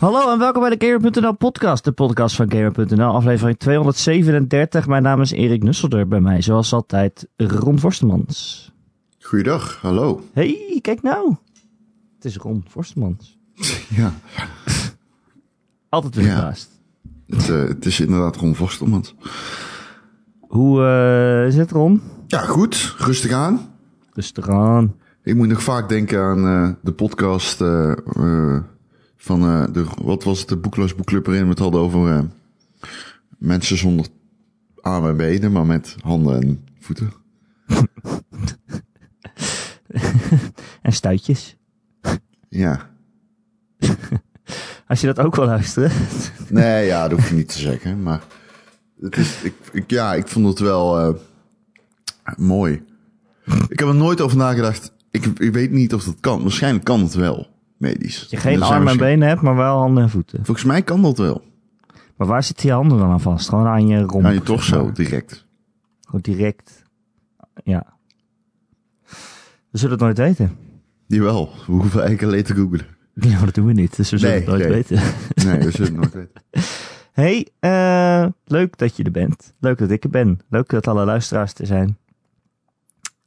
Hallo en welkom bij de Gamer.nl podcast, de podcast van Gamer.nl, aflevering 237. Mijn naam is Erik Nusselder, bij mij zoals altijd Ron Forstemans. Goeiedag, hallo. Hey, kijk nou. Het is Ron Forstemans. Ja, Altijd weer Ja. verbaasd. het, eh, het is inderdaad Ron Vorstelmans. Hoe eh, is het Ron? Ja, goed, rustig aan. Rustig aan. Ik moet nog vaak denken aan eh, de podcast van eh, de, wat was het, de Boekloos Boekclub waarin we het hadden over eh, mensen zonder armen en benen, maar met handen en voeten. En stuitjes. Ja. Als je dat ook wil luisteren. Nee, ja, dat hoef je niet te zeggen, maar het is, ik, ik, ja, ik vond het wel eh, mooi. Ik heb er nooit over nagedacht. Ik, ik weet niet of dat kan. Waarschijnlijk kan het wel, medisch. Dat je geen armen en benen hebt, maar wel handen en voeten. Volgens mij kan dat wel. Maar waar zitten je handen dan aan vast? Gewoon aan je romp. Aan je toch zeg zo, direct. Gewoon direct. Ja. We zullen het nooit weten. Jawel, we hoeven eigenlijk alleen te googlen. Ja, maar dat doen we niet, dus we zullen Nee, het nooit nee. weten. Nee, we zullen het nooit weten. Hey, eh, leuk dat je er bent. Leuk dat ik er ben. Leuk dat alle luisteraars er zijn.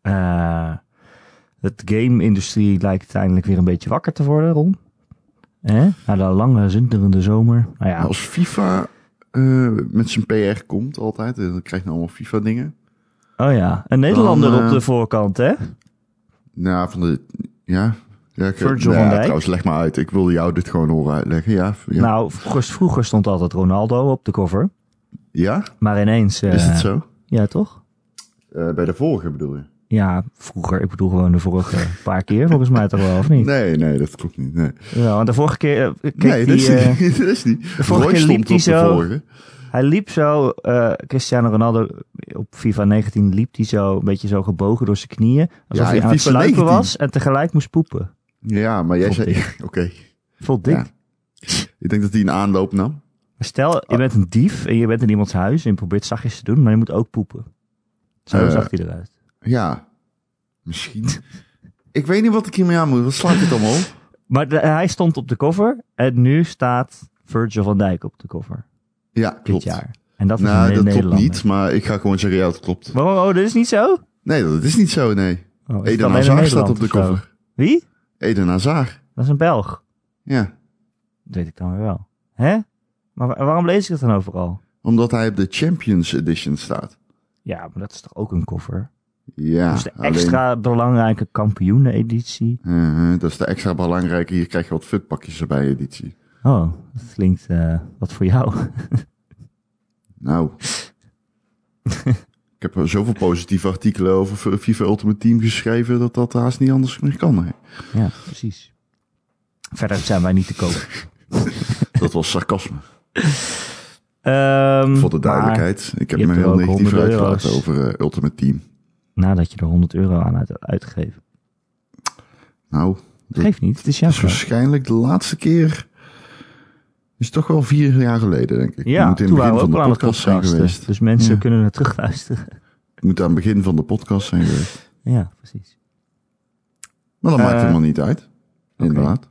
Eh het game-industrie lijkt eindelijk weer een beetje wakker te worden, Ron. Hè? Na de lange, zinderende zomer. Nou ja, Als FIFA eh, met zijn PR komt altijd, dan krijg je allemaal FIFA-dingen. oh ja, een Nederlander Dan, eh, op de voorkant, hè? Nou, van de... Ja? ja ik, Virgil nou van Dijk. Trouwens, leg maar uit. Ik wilde jou dit gewoon horen uitleggen. Ja? Ja? Nou, vroeger, vroeger stond altijd Ronaldo op de cover. ja? Maar ineens... eh, Is het zo? Ja, toch? Eh, bij de vorige bedoel je? Ja, vroeger. Ik bedoel gewoon de vorige paar keer, volgens mij toch wel, of niet? Nee, nee, dat klopt niet. Nee, Ja, want de vorige keer eh, keek nee dat, die, is eh, niet, dat is niet. de vorige Roy keer liep hij zo-. Hij liep zo, eh, Cristiano Ronaldo op FIFA 19 liep hij zo een beetje zo gebogen door zijn knieën. Alsof Ja, hij aan het sluipen 19. was en tegelijk moest poepen. Ja, maar jij Vond zei... Oké. Vond dik. Ja. Ik denk dat hij een aanloop nam. Stel, je bent een dief en je bent in iemands huis en je probeert zachtjes te doen, maar je moet ook poepen. Zo Eh, zag hij eruit. Ja, misschien. ik weet niet wat ik hiermee aan moet. Wat slaat dit allemaal op? Maar de- hij stond op de cover en nu staat Virgil van Dijk op de cover. Ja, Dit klopt. jaar. En dat is Nou, dat klopt niet, maar ik ga gewoon zeggen, ja, dat klopt. Waarom? Oh, dit is niet zo? Nee, dat is niet zo, nee. Oh, het Eden Hazard staat op de cover. Wie? Eden Hazard. Dat is een Belg. Ja, Dat weet ik dan weer wel. Hè? Maar wa- waarom lees ik dat dan overal? omdat hij op de Champions Edition staat. Ja, maar dat is toch ook een cover? Ja, dus de alleen- extra belangrijke kampioenen-editie. Uh-huh, dat is de extra belangrijke. Hier krijg je wat futpakjes erbij, editie. Oh, dat klinkt eh, wat voor jou. Nou. ik heb zoveel positieve artikelen over FIFA Ultimate Team geschreven dat dat haast niet anders meer kan. hè. ja, precies. Verder zijn wij niet te koop. Dat was sarcasme. Ehm, Voor de duidelijkheid. Ik heb me heel negatief 100 uitgelaten over eh, Ultimate Team. Nadat je er 100 euro aan hebt uitgegeven. Nou, dat Geeft niet, het is jouw is geld. waarschijnlijk de laatste keer. Is toch wel vier jaar geleden, denk ik. Ja, moet in toen het waren begin we ook van de het podcast zijn geweest. Dus mensen Ja. kunnen het terugluisteren. Je moet aan het begin van de podcast zijn geweest. ja, precies. Maar dat maakt Eh, helemaal niet uit. Inderdaad.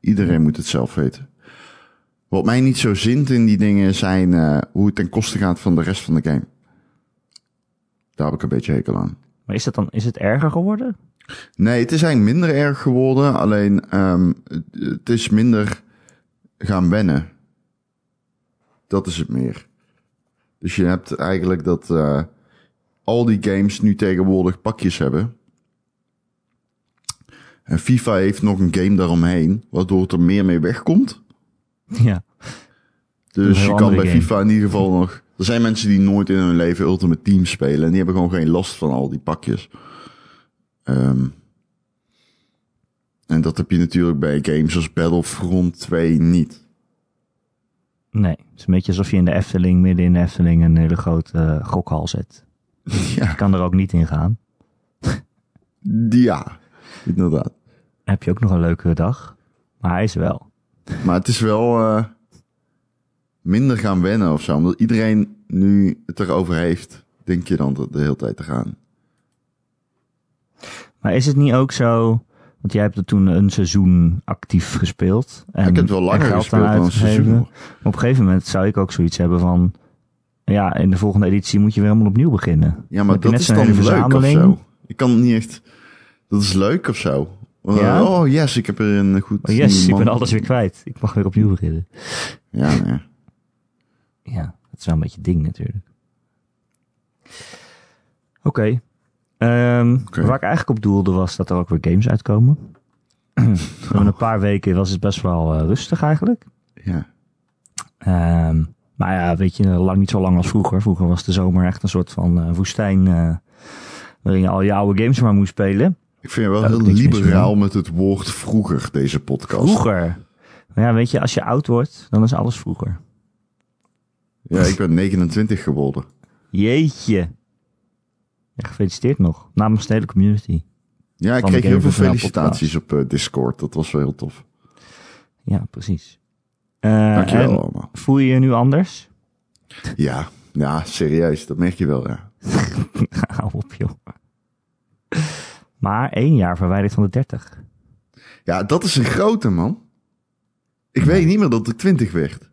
Iedereen moet het zelf weten. Wat mij niet zo zint in die dingen zijn eh, hoe het ten koste gaat van de rest van de game. Daar heb ik een beetje hekel aan. Maar is, dat dan, is het erger geworden? Nee, het is eigenlijk minder erg geworden. Alleen ehm, het, is minder gaan wennen. Dat is het meer. Dus je hebt eigenlijk dat eh, al die games nu tegenwoordig pakjes hebben. En FIFA heeft nog een game daaromheen, waardoor het er meer mee wegkomt. Ja. Dus je kan bij game. FIFA in ieder geval nog... Er zijn mensen die nooit in hun leven Ultimate Team spelen. En die hebben gewoon geen last van al die pakjes. Ehm, en dat heb je natuurlijk bij games als Battlefront 2 niet. Nee, het is een beetje alsof je in de Efteling, midden in de Efteling, een hele grote eh, gokhal zet. Ja, Je kan er ook niet in gaan. ja inderdaad. Heb je ook nog een leuke dag. Maar hij is wel. Maar het is wel eh, minder gaan wennen of zo. Omdat iedereen nu het erover heeft, denk je dan de, de hele tijd te gaan. Maar is het niet ook zo Want jij hebt er toen een seizoen actief gespeeld. En, ik heb het wel langer gespeeld dan een seizoen. Maar op een gegeven moment zou ik ook zoiets hebben van... Ja, in de volgende editie moet je weer helemaal opnieuw beginnen. Ja, maar dat is dan leuk of verzameling. zo. Ik kan het niet echt... Dat is leuk of zo. Ja? Oh yes, ik heb er een goed... Oh yes, ik ben alles weer kwijt. Ik mag weer opnieuw beginnen. Ja, nee. Ja, dat is wel een beetje ding natuurlijk. Oké. Ehm, Oké. Waar ik eigenlijk op doelde was dat er ook weer games uitkomen. Over een paar weken was het best wel eh, rustig eigenlijk. ja. Ehm, maar ja, weet je, lang niet zo lang als vroeger. Vroeger was de zomer echt een soort van eh, woestijn eh, waarin je al je oude games maar moest spelen. Ik vind je wel heel liberaal met het woord vroeger, deze podcast. Vroeger. Maar ja, weet je, als je oud wordt, dan is alles vroeger. Ja, ik ben 29 geworden. Jeetje. Ja, gefeliciteerd nog. Namens de hele community. Ja, ik kreeg heel veel felicitaties op eh, Discord. Dat was wel heel tof. Ja, precies. Eh, Dankjewel allemaal. voel je je nu anders? Ja, ja, serieus. Dat merk je wel, ja. Hou op, joh. Maar één jaar verwijderd van de 30. Ja, dat is een grote, man. Ik weet niet meer dat ik 20 werd.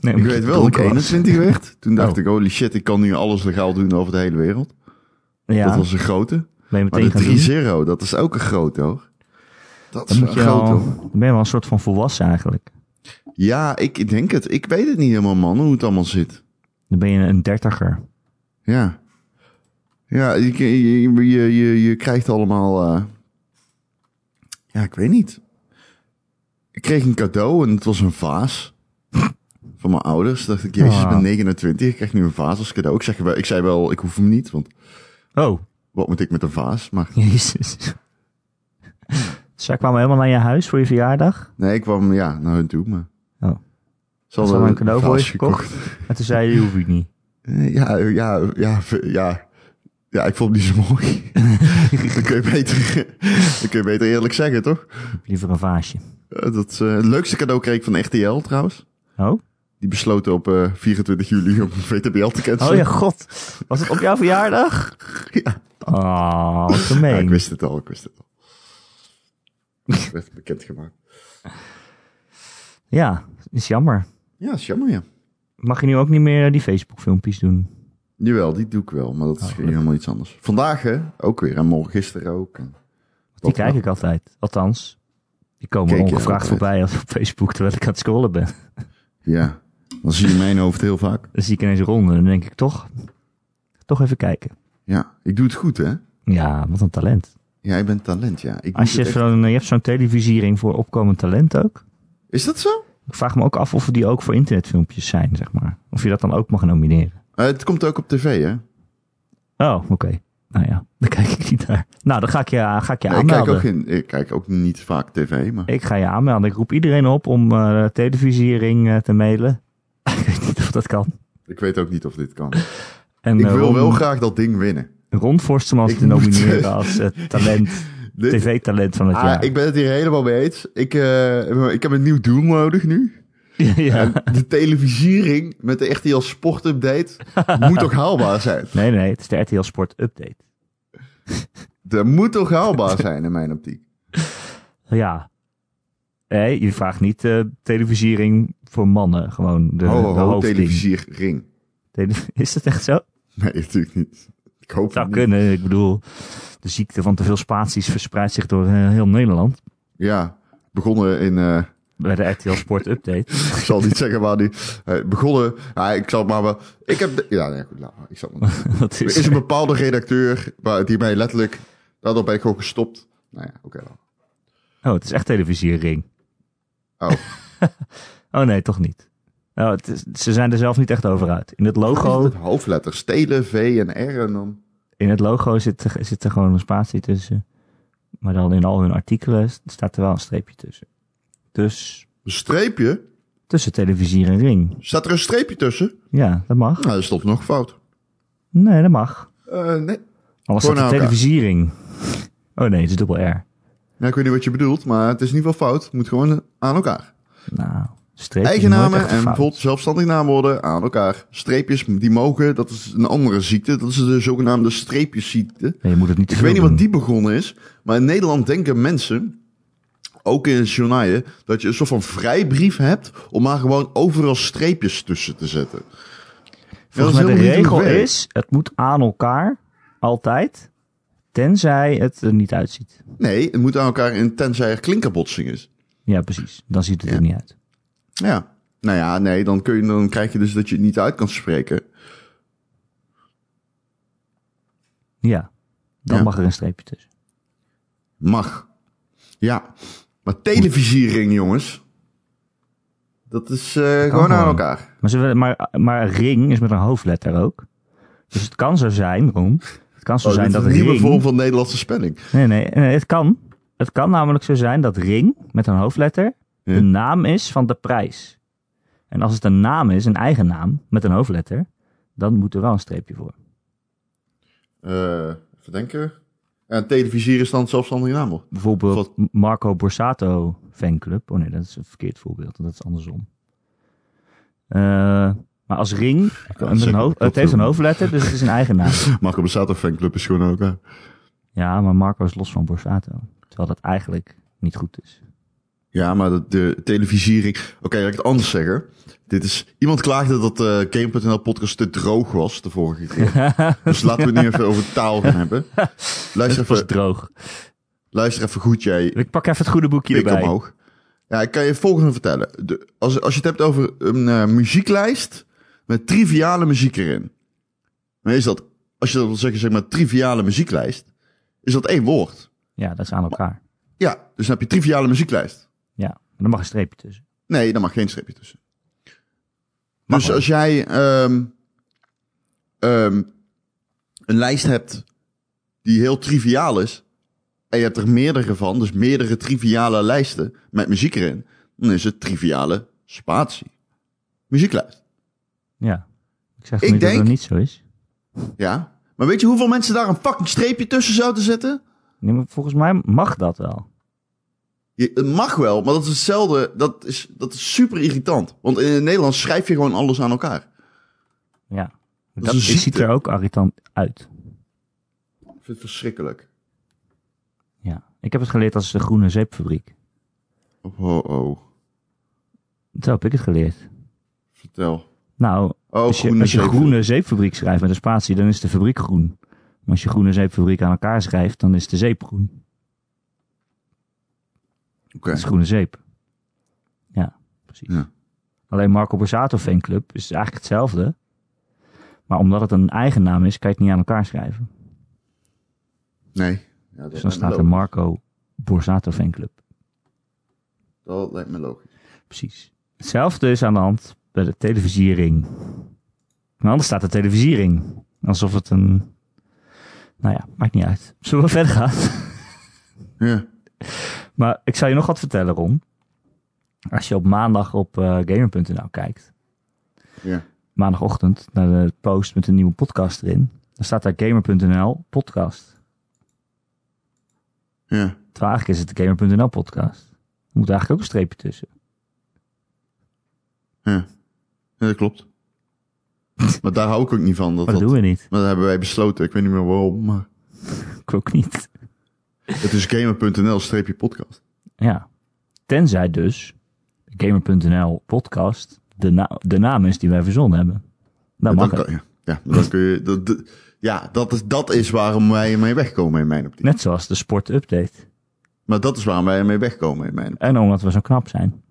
Nee, Ik weet wel dat ik dronken was. 21 werd. Toen dacht Oh. ik, holy shit, ik kan nu alles legaal doen over de hele wereld. Ja, Dat was een grote. ben je Maar de gaan doen. 3-0, dat is ook een grote, hoor. Dat is Dan, een moet je grote, al, hoor. dan ben je wel een soort van volwassen eigenlijk. Ja, ik denk het. Ik weet het niet helemaal, man, hoe het allemaal zit. Dan ben je een dertiger. Ja. Ja, je, je, je, je, je krijgt allemaal... eh, Ja, ik weet niet. Ik kreeg een cadeau en het was een vaas. Van mijn ouders. Dacht ik, jezus, ik Ah. ben 29. Ik krijg nu een vaas als cadeau. Ik, zeg, wel- ik zei wel, ik hoef hem niet. Want Oh, wat moet ik met een vaas? Maar jezus. Zij kwamen helemaal naar je huis voor je verjaardag. nee, ik kwam ja, naar hun toe. Maar Oh. ze Had ze hadden een cadeau voor je gekocht? En toen zei je, hoef ik niet. Ja, ja, ja, ja. Ja, ik vond het niet zo mooi. dan, kun je beter, dan kun je beter eerlijk zeggen, toch? Liever een vaasje. Dat, eh, het leukste cadeau kreeg ik van RTL trouwens. Oh? Die besloten op eh 24 juli om VTBL te cancelen. Oh ja, god. Was het op jouw verjaardag? Ja. Oh, wat Ja, ik wist het al, ik wist het al. Het werd bekendgemaakt. Ja, is jammer. Ja, is jammer, ja. Mag je nu ook niet meer die Facebook filmpjes doen? Jawel, die doe ik wel, maar dat is Oh, helemaal iets anders. Vandaag hè, ook weer en morgen gisteren ook. En Die kijk ik altijd. Althans, die komen Kijk ongevraagd voorbij op Facebook terwijl ik aan het scrollen ben. Ja, dan zie je mijn hoofd heel vaak. Dan zie ik ineens ronden en dan denk ik toch, toch even kijken. Ja, ik doe het goed hè. Ja, wat een talent. Ja, ik ben talent, ja. Ik Als je, echt- zo'n, je hebt zo'n televisiering voor opkomend talent ook. Is dat zo? Ik vraag me ook af of die ook voor internetfilmpjes zijn, zeg maar. Of je dat dan ook mag nomineren. Eh, het komt ook op tv hè. Oh, oké. Nou ja, dan kijk ik niet naar. Nou, dan ga ik je, ga ik je Nee, ik, kijk aanmelden. ook geen, ik kijk ook niet vaak tv, maar... Ik ga je aanmelden. Ik roep iedereen op om eh, televisiering eh, te mailen. ik weet niet of dat kan. Ik weet ook niet of dit kan. En, Ik eh, wil Ron, wel graag dat ding winnen. Ron Ik te nomineren als eh, talent, tv-talent van het Ah, jaar. ik ben het hier helemaal mee eens. Ik, eh, ik heb een nieuw doel nodig nu. ja. En de televisiering met de RTL Sport Update moet toch haalbaar zijn? Nee, nee, het is de RTL Sport Update. Dat moet toch haalbaar zijn in mijn optiek? Ja. Nee, je vraagt niet eh televisiering voor mannen. Gewoon de, Ho, ho, de ho, hoofdding. televisiering. Tele- Is dat echt zo? Nee, natuurlijk niet. Ik hoop Zou het niet. kunnen. Ik bedoel, de ziekte van te veel spaties verspreidt zich door eh, heel Nederland. Ja, begonnen in... eh, Bij de RTL Sport Update. ik zal niet zeggen waar die... begonnen... Ja, ik zal het maar wel... Ik heb... de- ja, nee, goed. Nou, ik zal het maar- Wat Er is is een bepaalde redacteur waar, die mij letterlijk... Daardoor ben ik gewoon gestopt. Nou ja, oké dan. Oh, het is echt televisiering. Oh. Oh nee, toch niet. Het is- ze zijn er zelf niet echt over uit. In het logo, Het hoofdletters. Stelen, V en R en dan... in het logo zit, er- zit er gewoon een spatie tussen. Maar dan in al hun artikelen staat er wel een streepje tussen. Dus Een streepje? tussen televisie en ring. Staat er een streepje tussen? Ja, dat mag. Nou, dat is toch nog fout. Nee, dat mag. Eh, nee. Staat er aan elkaar. televisiering. Oh nee, het is dubbel R. Ja, ik weet niet wat je bedoelt, maar het is in ieder geval fout. Het moet gewoon aan elkaar. Nou, Streepjes Eigennamen en bijvoorbeeld zelfstandig naamwoorden aan elkaar. Streepjes, die mogen, dat is een andere ziekte. Dat is de zogenaamde streepjesziekte. Je moet het niet Ik weet niet wat die begonnen is, maar in Nederland denken mensen, ook in journaaien, dat je een soort van vrijbrief hebt om maar gewoon overal streepjes tussen te zetten. Volgens mij de niet regel is, het moet aan elkaar, altijd, tenzij het er niet uitziet. Nee, het moet aan elkaar in tenzij er klinkerbotsing is. Ja, precies. Dan ziet het Ja. er niet uit. Ja. Nou ja, nee, dan, kun je, dan krijg je dus dat je het niet uit kan spreken. Ja, dan Ja. mag er een streepje tussen. Mag. Ja. Maar televisiering, jongens. Dat is eh, gewoon aan elkaar. Maar, maar, maar ring is met een hoofdletter ook. Dus het kan zo zijn, Ron. Het kan zo Oh, zijn dat een nieuwe ring... vorm van Nederlandse spelling. Nee, nee, nee, het kan. Het kan namelijk zo zijn dat ring met een hoofdletter Ja. de naam is van de prijs. En als het een naam is, een eigen naam met een hoofdletter, dan moet er wel een streepje voor. Eh even denken. En televisier is dan het zelfstandige naamwoord. Bijvoorbeeld Marco Borsato fanclub. Oh nee, dat is een verkeerd voorbeeld. Dat is andersom. Eh, maar als ring, met een zeker. hoofd, Dat het heeft een ook. hoofdletter, dus het is een eigen naam. Marco Bassato fanclub is gewoon aan elkaar. Ja, maar Marco is los van Borsato. Terwijl dat eigenlijk niet goed is. Ja, maar de, de televisiering... Oké, laat ik het anders zeggen. Dit is... Iemand klaagde dat de Game.nl podcast te droog was de vorige keer. dus laten we het nu even over taal gaan hebben. Luister Het was even, droog. luister even goed, jij. Ik pak even het goede boekje erbij. omhoog. Ja, ik kan je het volgende vertellen. De, als, als je het hebt over een eh, muzieklijst met triviale muziek erin. Dan is dat, als je dat wil zeggen, zeg maar triviale muzieklijst, is dat één woord. Ja, dat is aan elkaar. Ja, dus dan heb je triviale muzieklijst. Ja, maar dan mag een streepje tussen. Nee, daar mag geen streepje tussen. Mag dus wel. als jij ehm, ehm, een lijst hebt die heel triviaal is, en je hebt er meerdere van, dus meerdere triviale lijsten met muziek erin, dan is het triviale spatie. Muzieklijst. Ja. Ik zeg Ik niet dat het niet zo is. Ja. Maar weet je hoeveel mensen daar een fucking streepje tussen zouden zetten? Nee, maar volgens mij mag dat wel. Je, het mag wel, maar dat is hetzelfde. Dat is, dat is super irritant. Want in het Nederlands schrijf je gewoon alles aan elkaar. Ja. Dat, ziet er ook irritant uit. Ik vind het verschrikkelijk. Ja. Ik heb het geleerd als de groene zeepfabriek. Oh, oh, oh. Zo heb ik het geleerd. Vertel. Nou, Oh, als je, groene als je zeep. groene zeepfabriek schrijft met een spatie, dan is de fabriek groen. Maar als je groene zeepfabriek aan elkaar schrijft, dan is de zeep groen. Oké. Dat is groene zeep. Ja, precies. Ja. Alleen Marco Borsato fanclub is eigenlijk hetzelfde. Maar omdat het een eigen naam is, kan je het niet aan elkaar schrijven. Nee. Ja, dat, Dus dan staat er. Marco Borsato fanclub. dat lijkt me logisch. Precies. Hetzelfde is aan de hand bij de televisiering. Maar anders staat de televisiering. Alsof het een... Nou ja, maakt niet uit. Zullen we verder gaan? Ja. Maar ik zal je nog wat vertellen, Ron. Als je op maandag op eh, gamer.nl kijkt, Ja. maandagochtend naar de post met een nieuwe podcast erin, dan staat daar gamer.nl podcast. Ja. Terwijl eigenlijk is het de gamer.nl podcast. Er moet eigenlijk ook een streepje tussen. Ja. Ja, dat klopt. maar daar hou ik ook niet van. Dat, dat doen we niet. maar dat hebben wij besloten. Ik weet niet meer waarom, maar Ik ook niet. het is gamer.nl streepje podcast. Ja. Tenzij dus gamer.nl podcast de, na- de naam is die wij verzonnen hebben. Dan Ja, mag dan het. kan- ja. ja, dan kun je... Dat, dat- ja, dat is, dat is waarom wij ermee wegkomen in mijn optiek. Net zoals de sport update. Maar dat is waarom wij ermee wegkomen in mijn optiek. En omdat we zo knap zijn.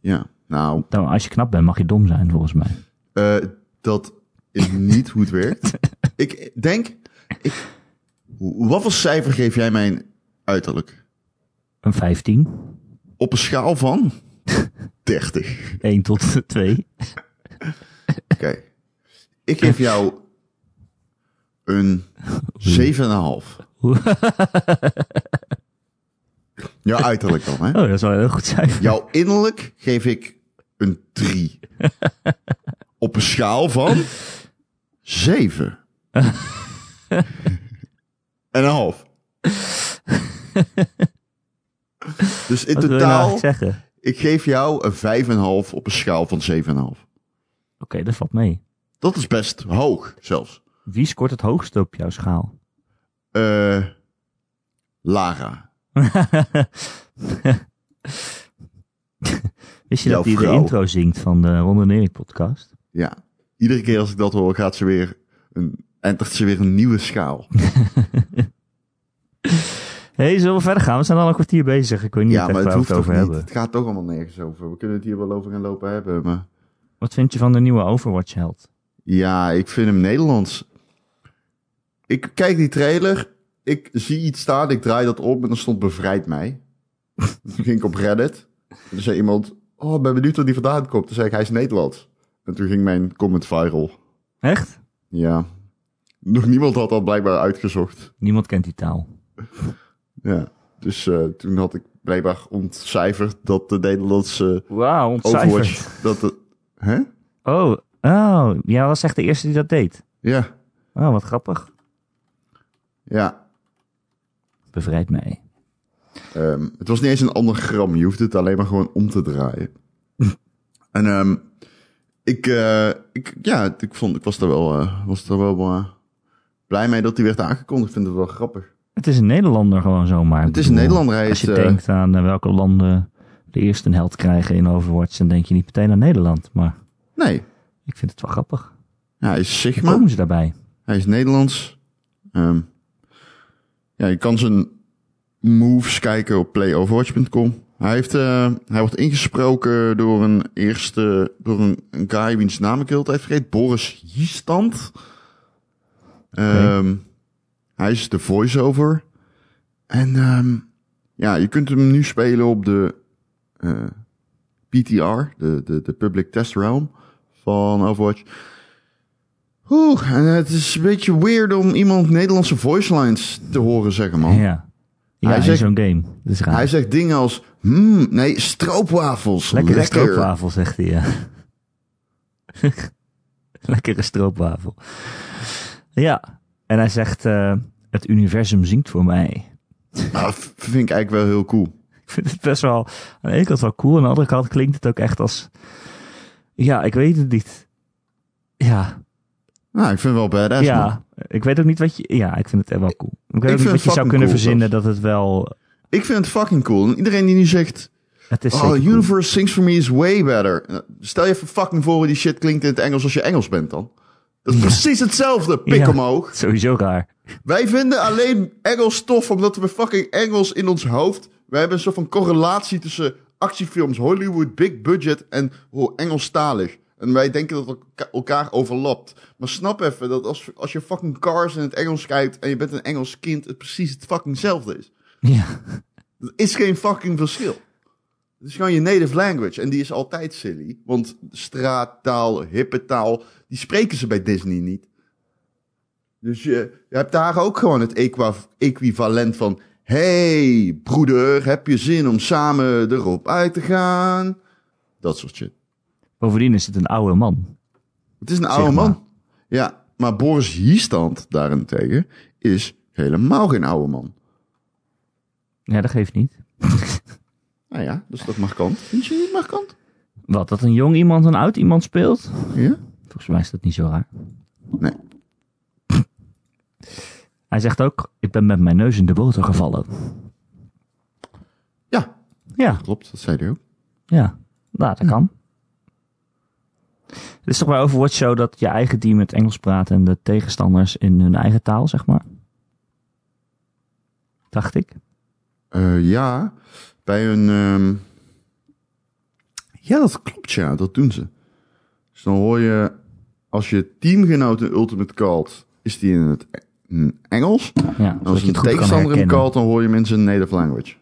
Ja, nou... Dan, als je knap bent, mag je dom zijn, volgens mij. Eh, dat is niet hoe het werkt. ik denk... Ik, wat voor cijfer geef jij mijn uiterlijk? Een 15. Op een schaal van 30. 1 tot 2. Oké. Ik geef jou een 7,5. Jouw uiterlijk dan, hè? Oh, dat een heel goed cijfer. Jouw innerlijk geef ik een 3. Op een schaal van 7. en een half. Dus in Wat nou totaal zeggen? ik geef jou een 5,5 op een schaal van 7,5. Oké, dat valt mee. Dat is best hoog, zelfs. Wie scoort het hoogste op jouw schaal? Eh Lara. Wist je Jouw dat hij de vrouw. intro zingt van de Ron en Erik podcast? Ja. Iedere keer als ik dat hoor, gaat ze weer een, entert ze weer een nieuwe schaal. hey, zullen we verder gaan? We zijn al een kwartier bezig. Ik weet niet ja, echt maar het waar we hoeft het toch over niet. hebben. Het gaat toch allemaal nergens over. We kunnen het hier wel over gaan lopen hebben, maar... Wat vind je van de nieuwe Overwatch-held? Ja, ik vind hem Nederlands. Ik kijk die trailer, ik zie iets staan, ik draai dat op en dan stond bevrijd mij. Toen ging ik op Reddit. En toen zei iemand, oh, ben benieuwd waar die vandaan komt. Toen zei ik, hij is Nederlands. En toen ging mijn comment viral. Echt? Ja. Nog niemand had dat blijkbaar uitgezocht. Niemand kent die taal. Ja. Dus eh, toen had ik blijkbaar ontcijferd dat de Nederlandse Wauw, Overwatch... Dat de, hè? Oh, oh, jij was echt de eerste die dat deed. Ja. Oh, wat grappig. Ja. Bevrijd mij. Ehm, het was niet eens een anagram. Je hoeft het alleen maar gewoon om te draaien. en ehm, ik, eh, ik, ja, ik, vond, ik was er wel, eh, was er wel eh, blij mee dat hij werd aangekondigd. Ik vind het wel grappig. Het is een Nederlander gewoon zomaar. Het is een Nederlander. Hij Als je is, denkt aan welke landen de eerste een held krijgen in Overwatch, dan denk je niet meteen aan Nederland. Maar Nee, ik vind het wel grappig. ja, hij is Hoe Sigma. komen ze daarbij? Hij is Nederlands. Ehm, ja, je kan zijn moves kijken op playoverwatch.com. Hij, heeft, eh, hij wordt ingesproken door een eerste, door een, een guy wiens naam ik de hele tijd vergeet. Boris Hiestand. Ehm, Hij is de voice-over. En ehm, ja, je kunt hem nu spelen op de eh, PTR, de, de, de Public Test Realm van Overwatch. Oeh, en het is een beetje weird om iemand Nederlandse voice lines te horen zeggen, man. Ja, ja Hij in zegt- zo'n game. Dat is raar. Hij zegt dingen als, hmm, nee, stroopwafels. Lekkere lekker. stroopwafel, zegt hij, ja. Lekkere stroopwafel. Ja, en hij zegt, eh, het universum zingt voor mij. Nou, v- vind ik eigenlijk wel heel cool. Ik vind het best wel, aan de ene kant wel cool, aan de andere kant klinkt het ook echt als, ja, ik weet het niet. Ja, Nou, ik vind het wel badass, man. ja, ik weet ook niet wat je, ja, ik vind het echt wel cool. Ik weet ook niet wat je zou kunnen cool verzinnen dat het wel, Ik vind het fucking cool. En iedereen die nu zegt, het is oh, cool. Universe Sings For Me is way better. Nou, Stel je even fucking voor hoe die shit klinkt in het Engels als je Engels bent dan. Dat is precies hetzelfde, pik Ja. omhoog. Sowieso raar. Wij vinden alleen Engels tof omdat we fucking Engels in ons hoofd. We hebben een soort van correlatie tussen actiefilms, Hollywood, big budget en oh, Engelstalig. En wij denken dat het elka- elkaar overlapt. Maar snap even dat als, als je fucking Cars in het Engels kijkt en je bent een Engels kind, het precies het fucking hetzelfde is. Ja, Er is geen fucking verschil. Het is gewoon je native language. En die is altijd silly. Want straattaal, hippe taal, die spreken ze bij Disney niet. Dus je, je hebt daar ook gewoon het equivalent van... hey, broeder, heb je zin om samen erop uit te gaan? Dat soort shit. Bovendien is het een oude man. Het is een oude maar. man. Ja, maar Boris Hiestand daarentegen is helemaal geen oude man. Ja, dat geeft niet. Nou ja, dus dat markant. Vind je niet markant? Wat, dat een jong iemand een oud iemand speelt? Ja? Volgens mij is dat niet zo raar. Nee. Hij zegt ook, ik ben met mijn neus in de boter gevallen. Ja, Ja, klopt. Dat zei hij ook. ja. Nou, dat kan. Het is toch bij Overwatch zo dat je eigen team het Engels praat en de tegenstanders in hun eigen taal, zeg maar? Dacht ik. Eh, ja, bij een. ehm, Ja, dat klopt, ja, dat doen ze. Dus dan hoor je, als je teamgenoot een ultimate calt, is die in het E- in Engels. Ja, als je een tegenstander herkennen. calt, dan hoor je mensen in native language.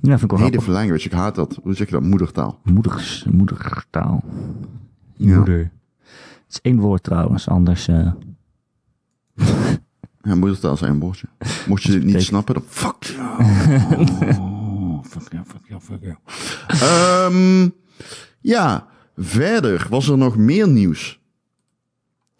Ja, vind ik wel. Native language, ik haat dat. Hoe zeg je dat? Moedertaal. Moeders, moedertaal. Ja. Moeder. Het is één woord trouwens, anders... eh, Ja, moedertaal is één woordje. Mocht je dit niet snappen, dan fuck. Oh, fuck you, fuck you, fuck you. Ehm, ja, verder was er nog meer nieuws.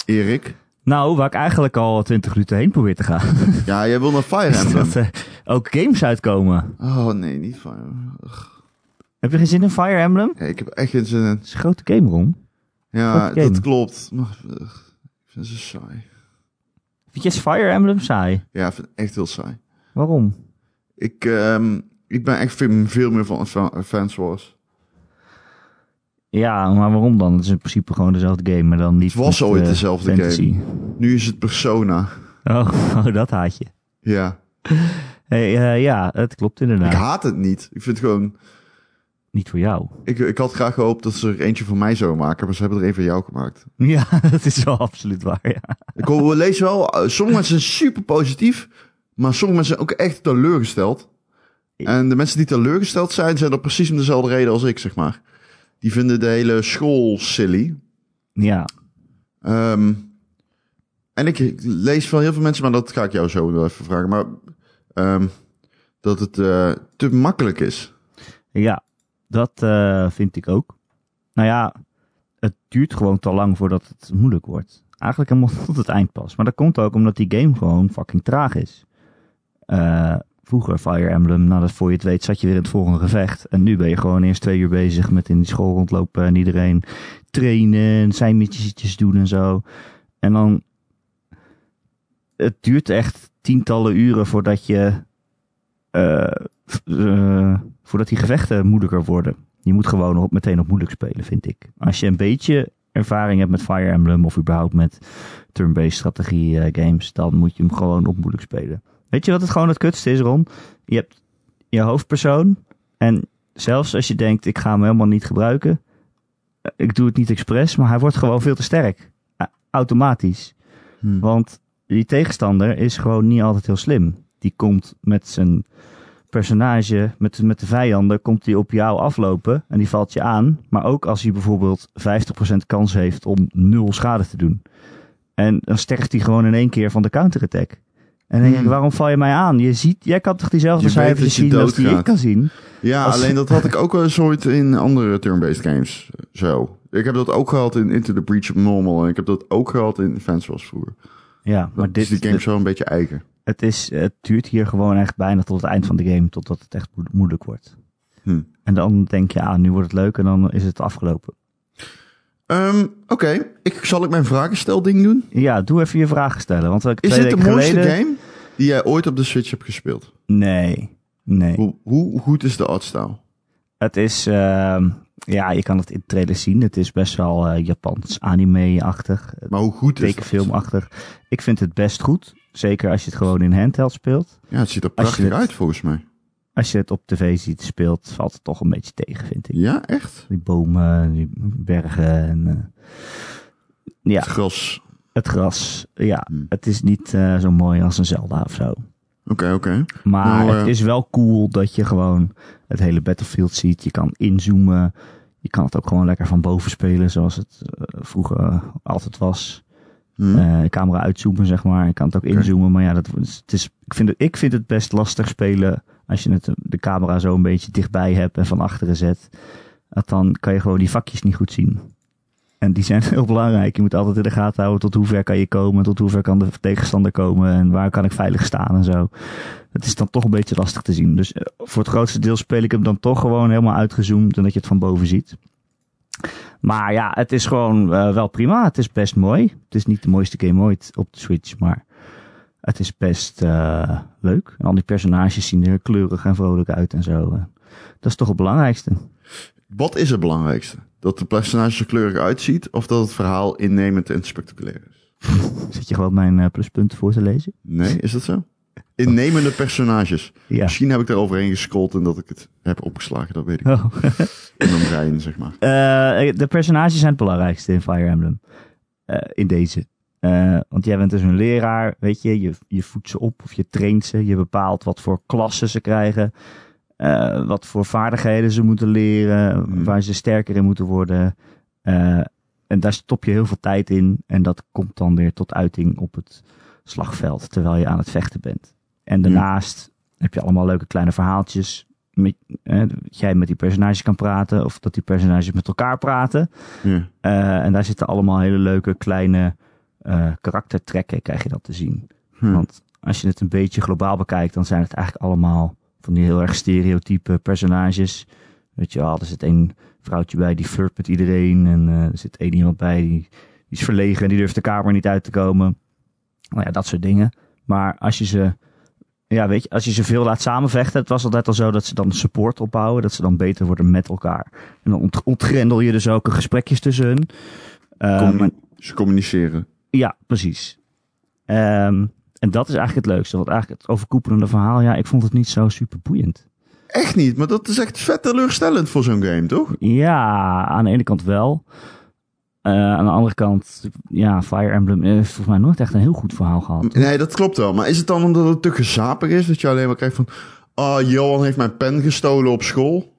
Erik? Nou, waar ik eigenlijk al 20 minuten heen probeer te gaan. Ja, jij wil naar Fire Emblem. dat er ook games uitkomen. Oh nee, niet Fire Ugh. Heb je geen zin in Fire Emblem? Ja, ik heb echt geen zin in. Het is een grote game, Ron. Ja, game. dat klopt. Maar ik vind ze saai. Vind je Fire Emblem saai? Ja, ik vind het echt heel saai. Waarom? Ik, ehm, ik ben echt veel, veel meer van Fans Wars. Ja, maar waarom dan? Het is in principe gewoon dezelfde game, maar dan niet Het was met, ooit eh, dezelfde fantasy. Nu is het Persona. Oh, oh, dat haat je. Ja. Hey, eh, ja, het klopt inderdaad. Ik haat het niet. Ik vind het gewoon... Niet voor jou. Ik, ik had graag gehoopt dat ze er eentje voor mij zouden maken, maar ze hebben er een van jou gemaakt. Ja, dat is wel absoluut waar, ja. Ik hoor- we lezen wel, eh, sommige mensen zijn super positief, maar sommige mensen zijn ook echt teleurgesteld. En de mensen die teleurgesteld zijn, zijn er precies om dezelfde reden als ik, zeg maar. Die vinden de hele school silly. Ja, Ehm, en ik lees van heel veel mensen, maar dat ga ik jou zo wel even vragen, maar ehm, dat het eh, te makkelijk is. ja dat eh, vind ik ook. Nou ja, het duurt gewoon te lang voordat het moeilijk wordt. Eigenlijk helemaal tot het eind pas. Maar dat komt ook omdat die game gewoon fucking traag is. Eh, vroeger Fire Emblem, nadat voor je het weet zat je weer in het volgende gevecht. En nu ben je gewoon eerst twee uur bezig met in die school rondlopen en iedereen trainen en zijn missies doen en zo. En dan, het duurt echt tientallen uren voordat je, eh, eh, voordat die gevechten moeilijker worden. Je moet gewoon op, meteen op moeilijk spelen, vind ik. Als je een beetje ervaring hebt met Fire Emblem of überhaupt met turn-based strategie eh, games, dan moet je hem gewoon op moeilijk spelen. Weet je wat het gewoon het kutste is, Ron? Je hebt je hoofdpersoon en zelfs als je denkt, ik ga hem helemaal niet gebruiken, eh, ik doe het niet expres, maar hij wordt gewoon veel te sterk. Automatisch. Hm. Want die tegenstander is gewoon niet altijd heel slim. Die komt met zijn personage, met, met de vijanden, komt hij op jou aflopen en die valt je aan. Maar ook als hij bijvoorbeeld 50% kans heeft om nul schade te doen. En dan sterft hij gewoon in één keer van de counterattack. En dan denk ik, Hmm. waarom val je mij aan? Je ziet, jij kan toch diezelfde cijfers zien als die ik kan zien? Ja, Als- alleen dat had ik ook wel eens ooit in andere turn-based games. Zo. Ik heb dat ook gehad in Into the Breach of Normal. En ik heb dat ook gehad in Fans Wars vroeger. Ja, Maar dit, dit, die game is wel een beetje eigen. het, is, het duurt hier gewoon echt bijna tot het eind van de game, totdat het echt mo- moeilijk wordt. Hm. En dan denk je, ah, nu wordt het leuk en dan is het afgelopen. Ehm, Oké, ik zal ik mijn vragenstelding doen. Ja, doe even je vragen stellen. Want ik Is twee dit de mooiste geleden... game die jij ooit op de Switch hebt gespeeld? Nee, nee. Hoe, hoe goed is de artstyle? Het is, ehm, ja, je kan het in de trailer zien. Het is best wel eh, Japans anime-achtig, Maar hoe goed is het? tekenfilmachtig. Ik vind het best goed. Zeker als je het gewoon in handheld speelt. Ja, het ziet er prachtig het- uit volgens mij. Als je het op tv ziet speelt, valt het toch een beetje tegen, vind ik. Ja, echt? Die bomen, die bergen en... eh, ja, Het gras. het gras. Ja, Hmm. het is niet eh, zo mooi als een Zelda of zo. Oké, oké. Maar Nou, het eh, is wel cool dat je gewoon het hele battlefield ziet. Je kan inzoomen. Je kan het ook gewoon lekker van boven spelen, zoals het eh, vroeger eh, altijd was. Hm. Eh, camera uitzoomen, zeg maar. Je kan het ook inzoomen, maar ja, dat, het is, ik, vind het, ik vind het best lastig spelen als je het, de camera zo een beetje dichtbij hebt en van achteren zet. Dat dan kan je gewoon die vakjes niet goed zien. En die zijn heel belangrijk. Je moet altijd in de gaten houden tot hoe ver kan je komen, tot hoe ver kan de tegenstander komen en waar kan ik veilig staan en zo. Het is dan toch een beetje lastig te zien. Dus eh, voor het grootste deel speel ik hem dan toch gewoon helemaal uitgezoomd en dat je het van boven ziet. Maar ja, het is gewoon eh, wel prima. Het is best mooi. Het is niet de mooiste game ooit op de Switch, maar het is best eh, leuk. En al die personages zien er kleurig en vrolijk uit en zo. Dat is toch het belangrijkste. Wat is het belangrijkste? Dat de personage er kleurig uitziet of dat het verhaal innemend en spectaculair is? Zit je gewoon mijn eh, pluspunten voor te lezen? Nee, is dat zo? Innemende personages. Ja. Misschien heb ik daar overheen gescrollt en dat ik het heb opgeslagen, dat weet ik. Oh. In mijn brein, zeg maar. Eh, de personages zijn het belangrijkste in Fire Emblem. Eh, in deze. Want jij bent dus een leraar, weet je. je. Je voedt ze op of je traint ze. Je bepaalt wat voor klassen ze krijgen. Eh, wat voor vaardigheden ze moeten leren. Hmm. Waar ze sterker in moeten worden. Eh, en daar stop je heel veel tijd in. En dat komt dan weer tot uiting op het slagveld. Terwijl je aan het vechten bent. En daarnaast heb je allemaal leuke kleine verhaaltjes. Met, eh, dat jij met die personages kan praten. Of dat die personages met elkaar praten. En daar zitten allemaal hele leuke kleine karaktertrekken, krijg je dat te zien. Hm. Want als je het een beetje globaal bekijkt, dan zijn het eigenlijk allemaal van die heel erg stereotype personages. Weet je wel, er zit één vrouwtje bij die flirt met iedereen. En eh, er zit één iemand bij die, die is verlegen en die durft de kamer niet uit te komen. Nou ja, dat soort dingen. Maar als je ze, ja, weet je, als je ze veel laat samenvechten, het was altijd al zo dat ze dan support opbouwen, dat ze dan beter worden met elkaar. En dan ont ontgrendel je dus ook gesprekjes tussen hun. Maar- Ze communiceren. ja, precies. Ehm, en dat is eigenlijk het leukste. Want eigenlijk het overkoepelende verhaal, ja, ik vond het niet zo super boeiend. Echt niet, maar dat is echt vet teleurstellend voor zo'n game, toch? Ja, aan de ene kant wel. Eh, aan de andere kant, ja, Fire Emblem heeft volgens mij nooit echt een heel goed verhaal gehad. Nee, dat klopt wel. Maar is het dan omdat het te gezapig is? Dat je alleen maar krijgt van... Oh, Johan heeft mijn pen gestolen op school.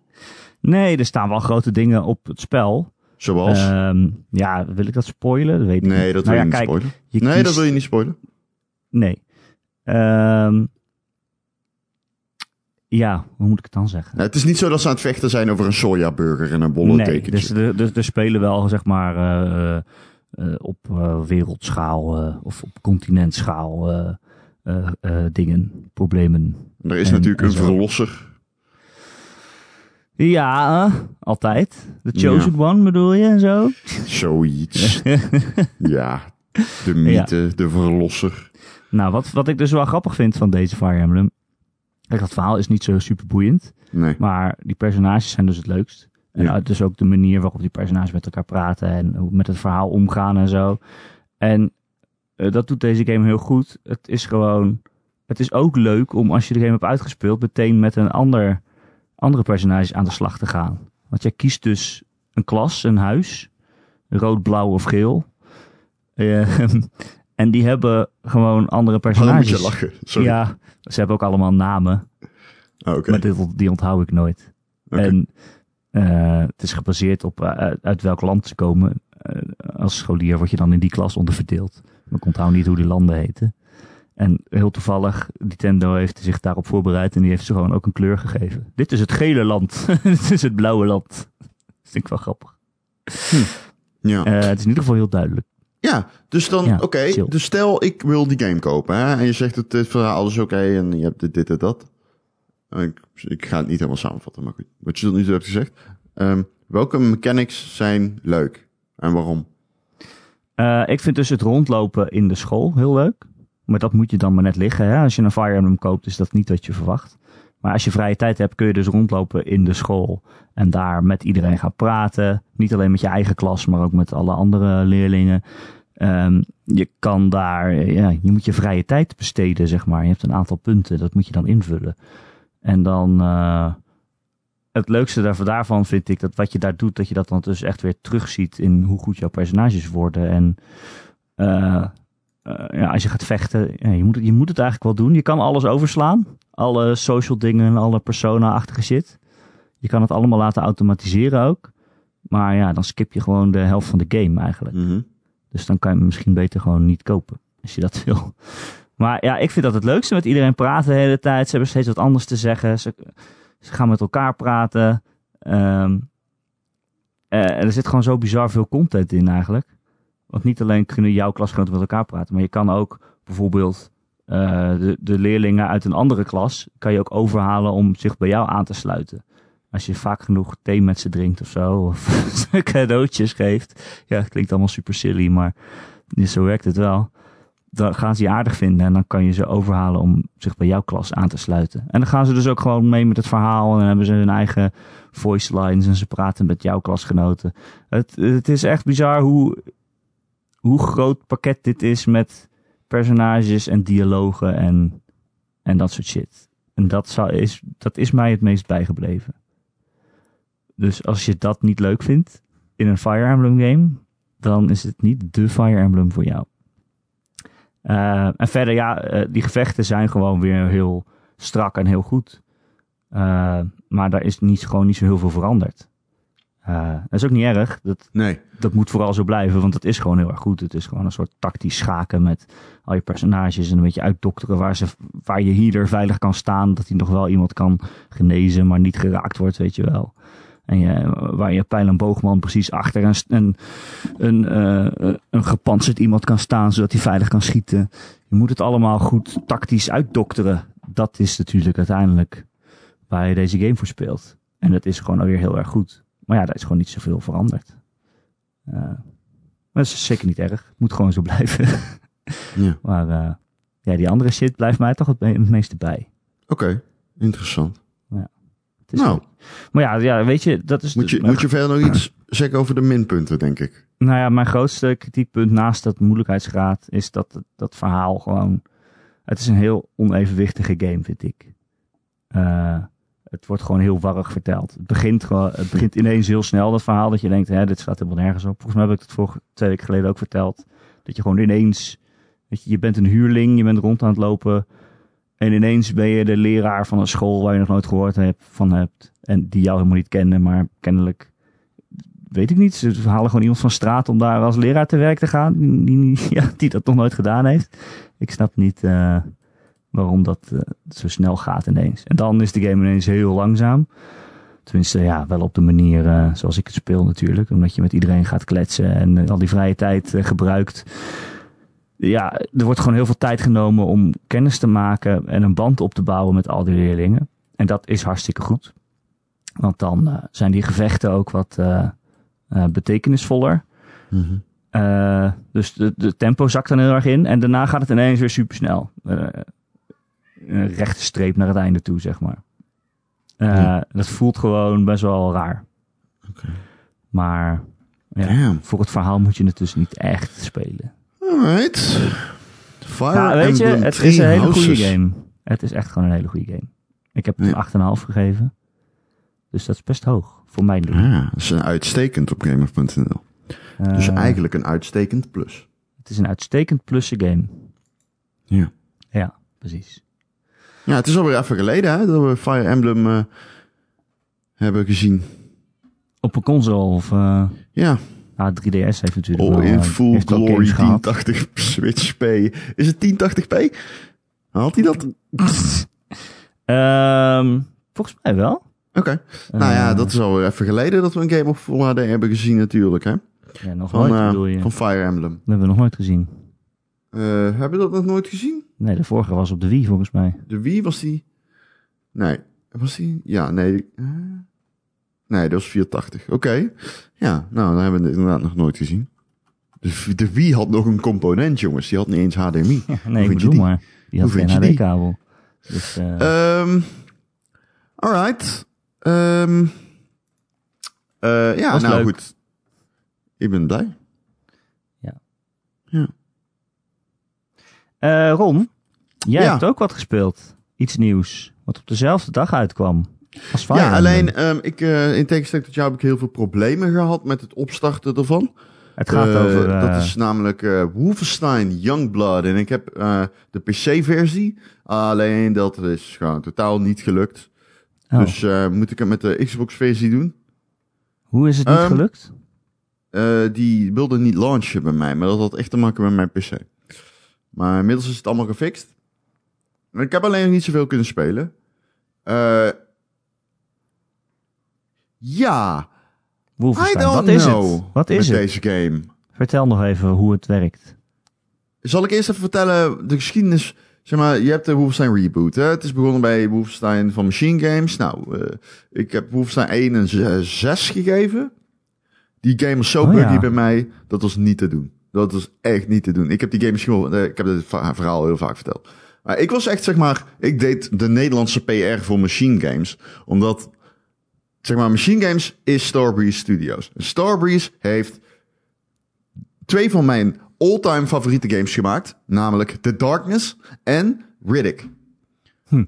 Nee, er staan wel grote dingen op het spel. Zoals? Ehm, ja, wil ik dat spoilen? Dat weet ik nee, niet. dat wil Nou je ja, niet kijk, spoilen. je Nee, kiest- dat wil je niet spoilen. Nee. Ehm, ja, hoe moet ik het dan zeggen? Nee, het is niet zo dat ze aan het vechten zijn over een sojaburger en een bolle nee, tekentje. dus er, spelen wel, zeg maar, eh, eh, op eh, wereldschaal eh, of op continentschaal dingen, problemen. er is en- natuurlijk en een zo. verlosser. Ja, altijd. The Chosen One bedoel je en zo? Zoiets. ja, de mythe, de verlosser. Nou, wat, wat ik dus wel grappig vind van deze Fire Emblem. Kijk, dat verhaal is niet zo super boeiend. Nee. Maar die personages zijn dus het leukst. En Ja. dus ook de manier waarop die personages met elkaar praten en hoe met het verhaal omgaan en zo. En eh, dat doet deze game heel goed. Het is gewoon. Het is ook leuk om als je de game hebt uitgespeeld, meteen met een ander, andere personage aan de slag te gaan. Want jij kiest dus een klas, een huis, rood, blauw of geel. Eh, en die hebben gewoon andere Oh, moet personages. je lachen. Sorry. Ja, ze hebben ook allemaal namen. Ah. Maar dit, die onthoud ik nooit. En eh, het is gebaseerd op eh, uit, welk land ze komen. Eh, als scholier word je dan in die klas onderverdeeld. Maar ik onthoud niet hoe die landen heten. En heel toevallig, Nintendo heeft zich daarop voorbereid en die heeft ze gewoon ook een kleur gegeven. Dit is het gele land. Dit is het blauwe land. Dat vind ik wel grappig. Ja. Eh, het is in ieder geval heel duidelijk. Ja, dus dan, Ja, oké. Dus stel, ik wil die game kopen. Hè? En je zegt dat dit verhaal is oké en je hebt dit, dit en dat. Ik, ik ga het niet helemaal samenvatten, maar goed. Wat je tot nu toe hebt gezegd. Ehm, welke mechanics zijn leuk? En waarom? Eh, ik vind dus het rondlopen in de school heel leuk. Maar dat moet je dan maar net liggen. Hè? Als je een Fire Emblem koopt, is dat niet wat je verwacht. Maar als je vrije tijd hebt, kun je dus rondlopen in de school. En daar met iedereen gaan praten. Niet alleen met je eigen klas, maar ook met alle andere leerlingen. Ehm, je kan daar, ja, je moet je vrije tijd besteden, zeg maar. Je hebt een aantal punten, dat moet je dan invullen. En dan, eh, het leukste daarvan, vind ik dat wat je daar doet, dat je dat dan dus echt weer terugziet in hoe goed jouw personages worden. En eh, ja, als je gaat vechten, ja, je, moet het, je moet het eigenlijk wel doen. Je kan alles overslaan. Alle social dingen, alle persona-achtige shit. Je kan het allemaal laten automatiseren ook. Maar ja, dan skip je gewoon de helft van de game eigenlijk. Mhm. Dus dan kan je hem misschien beter gewoon niet kopen. Als je dat wil. Maar ja, ik vind dat het leukste. Met iedereen praten de hele tijd. Ze hebben steeds wat anders te zeggen. Ze, ze gaan met elkaar praten. Eh, en er zit gewoon zo bizar veel content in eigenlijk. Want niet alleen kunnen jouw klasgenoten met elkaar praten. Maar je kan ook bijvoorbeeld eh, de, de leerlingen uit een andere klas. Kan je ook overhalen om zich bij jou aan te sluiten. Als je vaak genoeg thee met ze drinkt of zo. Of cadeautjes geeft. Ja, klinkt allemaal super silly, maar zo werkt het wel. Dan gaan ze je aardig vinden en dan kan je ze overhalen om zich bij jouw klas aan te sluiten. En dan gaan ze dus ook gewoon mee met het verhaal en dan hebben ze hun eigen voice lines en ze praten met jouw klasgenoten. Het, het is echt bizar hoe, hoe groot pakket dit is met personages en dialogen en, en dat soort shit. En dat, zou, is, dat is mij het meest bijgebleven. Dus als je dat niet leuk vindt in een Fire Emblem game, dan is het niet de Fire Emblem voor jou. Uh, en verder, ja, uh, die gevechten zijn gewoon weer heel strak en heel goed. Uh, maar daar is niet, gewoon niet zo heel veel veranderd. Uh, dat is ook niet erg. Dat, nee. dat moet vooral zo blijven, want het is gewoon heel erg goed. Het is gewoon een soort tactisch schaken met al je personages en een beetje uitdokteren waar, ze, waar je healer veilig kan staan. Dat hij nog wel iemand kan genezen, maar niet geraakt wordt, weet je wel. En je, waar je pijl en boogman precies achter een, een, een, uh, een gepantserd iemand kan staan, zodat hij veilig kan schieten. Je moet het allemaal goed tactisch uitdokteren. Dat is natuurlijk uiteindelijk waar je deze game voor speelt. En dat is gewoon alweer heel erg goed. Maar ja, daar is gewoon niet zoveel veranderd. Uh, maar dat is zeker niet erg. Moet gewoon zo blijven. Ja. Maar uh, ja, die andere shit blijft mij toch het, me het meeste bij. Oké, okay, interessant. Ja. Het is nou, maar ja, ja, weet je, dat is... moet je, moet je verder nog iets zeggen over de minpunten, denk ik? Nou ja, mijn grootste kritiekpunt naast dat moeilijkheidsgraad is dat dat verhaal gewoon... Het is een heel onevenwichtige game, vind ik. Uh, het wordt gewoon heel warrig verteld. Het begint, het begint ineens heel snel, dat verhaal, dat je denkt, hè, dit staat helemaal nergens op. Volgens mij heb ik het vorige twee weken geleden ook verteld. Dat je gewoon ineens, weet je, je bent een huurling, je bent rond aan het lopen. En ineens ben je de leraar van een school waar je nog nooit gehoord hebt, van hebt. En die jou helemaal niet kennen, maar kennelijk, weet ik niet. Ze halen gewoon iemand van straat om daar als leraar te werk te gaan. Die, ja, die dat nog nooit gedaan heeft. Ik snap niet... Uh, waarom dat uh, zo snel gaat ineens. En dan is de game ineens heel langzaam. Tenminste, ja, wel op de manier uh, zoals ik het speel natuurlijk. Omdat je met iedereen gaat kletsen en uh, al die vrije tijd gebruikt. Ja, er wordt gewoon heel veel tijd genomen om kennis te maken en een band op te bouwen met al die leerlingen. En dat is hartstikke goed. Want dan zijn die gevechten ook wat betekenisvoller. Mm -hmm. Uh, dus de, de, tempo zakt dan heel erg in. En daarna gaat het ineens weer super snel. Uh, een rechte streep naar het einde toe, zeg maar. Uh, ja. Dat voelt gewoon best wel raar. Okay. Maar ja, voor het verhaal moet je het dus niet echt spelen. Alright. Fire nou, weet je, het is een hele Houses. goede game. Het is echt gewoon een hele goede game. Ik heb Ja. een 8,5 gegeven. Dus dat is best hoog voor mijn doen. Ja, dat is een uitstekend op gamer.nl. Dus Eh, eigenlijk een uitstekend plus. Het is een uitstekend plusse game. Ja. Ja, precies. Ja, het is alweer even geleden hè, dat we Fire Emblem eh, hebben gezien. Op een console of... eh Ja, ah, 3DS heeft natuurlijk oh, wel, in eh, full glory games gehad. 1080 Switch P. Is het 1080p? Haalt hij dat? Oké. Ehm, volgens mij wel. nou ja, dat is alweer even geleden dat we een game op Full HD hebben gezien natuurlijk. Hè? Ja, nog Van, nooit bedoel je. van Fire Emblem. Dat hebben we nog nooit gezien. Hebben we dat nog nooit gezien? Nee, de vorige was op de Wii volgens mij. De Wii was die... Nee, was die... Ja, nee. Nee, dat was 480. Oké. Ja, nou, dan hebben we het inderdaad nog nooit gezien. De, de Wii had nog een component, jongens. Die had niet eens HDMI. Ja, Hoe nee, ik bedoel die? maar. Die had Hoe geen? HD-kabel. Dus, Ehm alright. Ehm eh, ja, nou leuk. goed. Ik ben blij. Eh, Ron, jij Ja. hebt ook wat gespeeld. Iets nieuws. Wat op dezelfde dag uitkwam. Als Fire ja, alleen ehm, ik, eh, in tegenstelling tot jou heb ik heel veel problemen gehad met het opstarten ervan. Het gaat Eh, over... Dat is namelijk Wolfenstein Youngblood. En ik heb de PC-versie. Alleen dat is gewoon totaal niet gelukt. oh, Dus moet ik het met de Xbox-versie doen? Hoe is het niet ehm, gelukt? Die wilde niet launchen bij mij, maar dat had echt te maken met mijn PC. Maar inmiddels is het allemaal gefixt. Ik heb alleen nog niet zoveel kunnen spelen. Eh, ja, I don't wat is know het? Wat is met het? deze game. Vertel nog even hoe het werkt. Zal ik eerst even vertellen de geschiedenis? Zeg maar, je hebt de Wolfenstein reboot. Hè? Het is begonnen bij Wolfenstein van Machine Games. Nou, eh, ik heb Wolfenstein 1 een z- 6 gegeven. Die game was zo Oh, buggy ja. bij mij, dat was niet te doen. Dat was echt niet te doen. Ik heb die game misschien wel, eh, ik heb het va- verhaal heel vaak verteld. Maar ik was echt, zeg maar, ik deed de Nederlandse PR voor Machine Games. Omdat, zeg maar, Machine Games is Starbreeze Studios. En Starbreeze heeft twee van mijn all-time favoriete games gemaakt. Namelijk The Darkness en Riddick. Hm.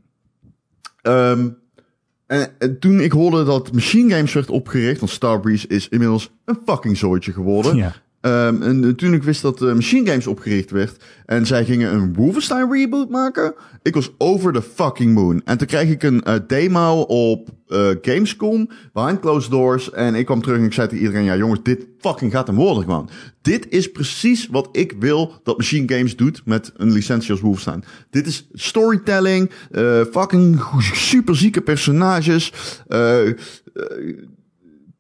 Ehm, en, en toen ik hoorde dat Machine Games werd opgericht, want Starbreeze is inmiddels een fucking zooitje geworden. Ja. Ehm, en ik wist dat eh, Machine Games opgericht werd en zij gingen een Wolfenstein reboot maken, ik was over the fucking moon. En toen kreeg ik een eh, demo op eh, Gamescom, behind closed doors, en ik kwam terug en ik zei tegen iedereen, ja jongens, dit fucking gaat hem worden gewoon. Dit is precies wat ik wil dat Machine Games doet met een licentie als Wolfenstein. Dit is storytelling, fucking superzieke personages,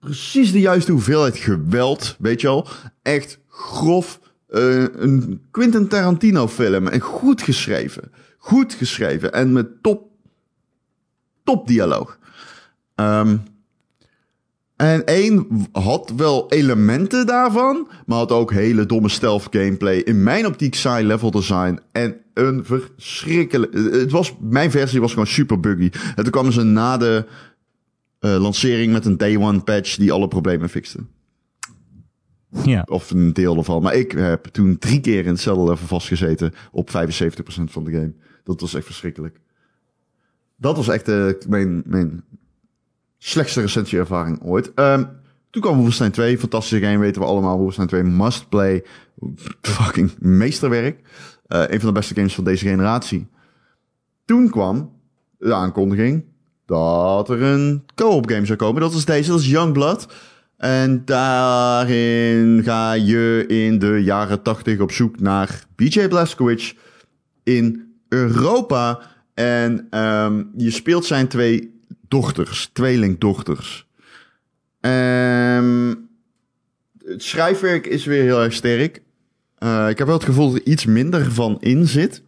precies de juiste hoeveelheid geweld, weet je wel. Echt grof. eh, een Quentin Tarantino film. En goed geschreven. Goed geschreven. En met top, top dialoog. Ehm, En één had wel elementen daarvan, maar had ook hele domme stealth gameplay. In mijn optiek saai level design en een verschrikkelijk... Het was, mijn versie was gewoon super buggy. En toen kwamen ze na de uh, lancering met een day one patch die alle problemen fixte. Ja. Of een deel ervan. Maar ik heb toen drie keer in hetzelfde level vastgezeten op 75% van de game. Dat was echt verschrikkelijk. Dat was echt uh, mijn, mijn slechtste recensieervaring ooit. Um, toen kwam Wolfenstein 2, fantastische game, weten we allemaal. Wolfenstein 2 must play, fucking meesterwerk. Uh, een van de beste games van deze generatie. Toen kwam de aankondiging dat er een co-op game zou komen. Dat is deze, dat is Youngblood. En daarin ga je in de jaren 80 op zoek naar BJ Blazkowicz in Europa. En um, je speelt zijn twee dochters, tweelingdochters. Um, het schrijfwerk is weer heel erg sterk. Uh, ik heb wel het gevoel dat er iets minder van in zit.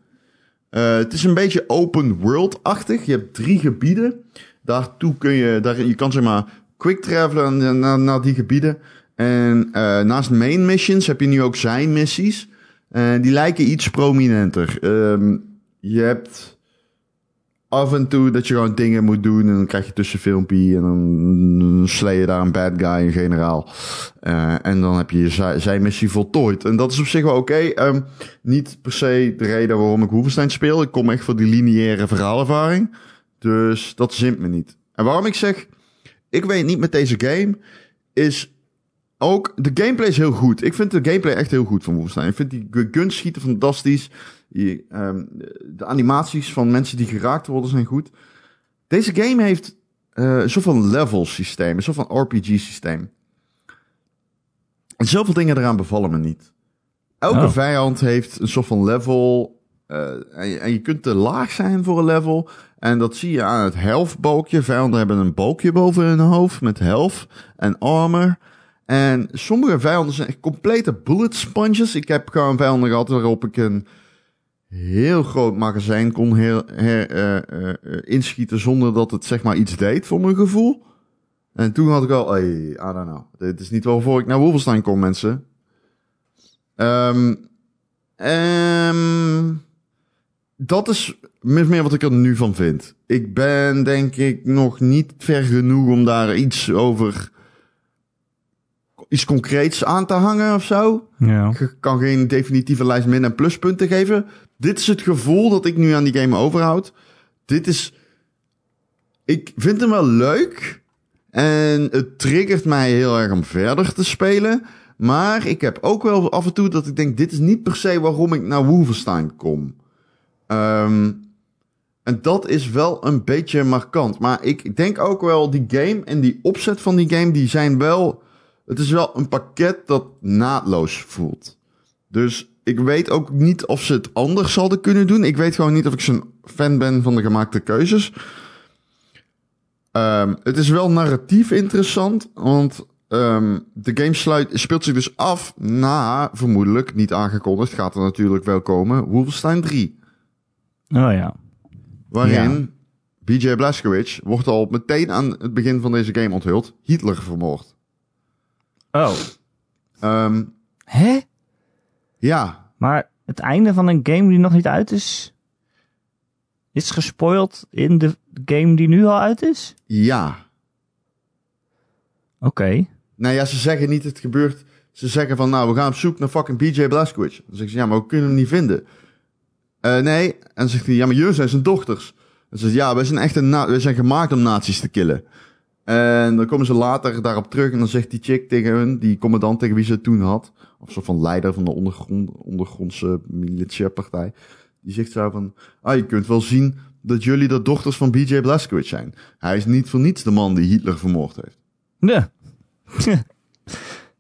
Uh, het is een beetje open world-achtig. Je hebt drie gebieden. Daartoe kun je, daar, je kan zeg maar quick travelen naar, die gebieden. En uh, naast main missions heb je nu ook zijn missies. En die lijken iets prominenter. Um, je hebt af en toe dat je gewoon dingen moet doen. En dan krijg je tussenfilmpje. En dan slee je daar een bad guy, een generaal. Uh, en dan heb je zijn missie voltooid. En dat is op zich wel oké. Um, niet per se de reden waarom ik Wolfenstein speel. Ik kom echt voor die lineaire verhaalervaring. Dus dat zint me niet. En waarom ik zeg, ik weet niet met deze game, is ook, de gameplay is heel goed. Ik vind de gameplay echt heel goed van Wolfenstein. Ik vind die guns schieten fantastisch. Um, de animaties van mensen die geraakt worden zijn goed. Deze game heeft uh, een soort van level systeem, een soort van RPG systeem. En zoveel dingen eraan bevallen me niet. Elke oh. vijand heeft een soort van level. Uh, en, je, en, je, kunt te laag zijn voor een level. En dat zie je aan het health balkje. Vijanden hebben een balkje boven hun hoofd met health en armor. En sommige vijanden zijn complete bullet sponges. Ik heb gewoon vijanden gehad waarop ik een heel groot magazijn kon her, her, uh, uh, inschieten zonder dat het zeg maar iets deed voor mijn gevoel. En toen had ik al, hey, I don't know. Dit is niet waarvoor ik naar Wolfenstein kom, mensen. Um, um, dat is min meer wat ik er nu van vind. Ik ben denk ik nog niet ver genoeg om daar iets over iets concreets aan te hangen of zo. Ja. Ik kan geen definitieve lijst min- en pluspunten geven. Dit is het gevoel dat ik nu aan die game overhoud. Dit is. Ik vind hem wel leuk. En het triggert mij heel erg om verder te spelen. Maar ik heb ook wel af en toe dat ik denk: dit is niet per se waarom ik naar Wolfenstein kom. Um, en dat is wel een beetje markant. Maar ik denk ook wel, die game en die opzet van die game, die zijn wel. Het is wel een pakket dat naadloos voelt. Dus ik weet ook niet of ze het anders zouden kunnen doen. Ik weet gewoon niet of ik zo'n fan ben van de gemaakte keuzes. Um, het is wel narratief interessant, want um, de game sluit, speelt zich dus af na, vermoedelijk, niet aangekondigd, gaat er natuurlijk wel komen, Wolfenstein 3. Oh ja. Waarin ja. BJ Blazkowicz wordt al meteen aan het begin van deze game onthuld, Hitler vermoord. Oh. Um, Hè? Ja. Maar het einde van een game die nog niet uit is, is gespoild in de game die nu al uit is? Ja. Oké. Okay. Nou ja, ze zeggen niet het gebeurt. Ze zeggen van, nou, we gaan op zoek naar fucking BJ Blazkowicz. Dan zeggen ze, ja, maar we kunnen hem niet vinden. Uh, nee. En dan zegt hij, ja, maar jullie zijn zijn dochters. Dan zegt ja, wij zijn echt een, wij zijn gemaakt om nazi's te killen. En dan komen ze later daarop terug en dan zegt die chick tegen hun, die commandant tegen wie ze het toen had, of zo van leider van de ondergrond, ondergrondse militiapartij, die zegt zo van, ah, je kunt wel zien dat jullie de dochters van BJ Blazkowicz zijn. Hij is niet voor niets de man die Hitler vermoord heeft. Ja.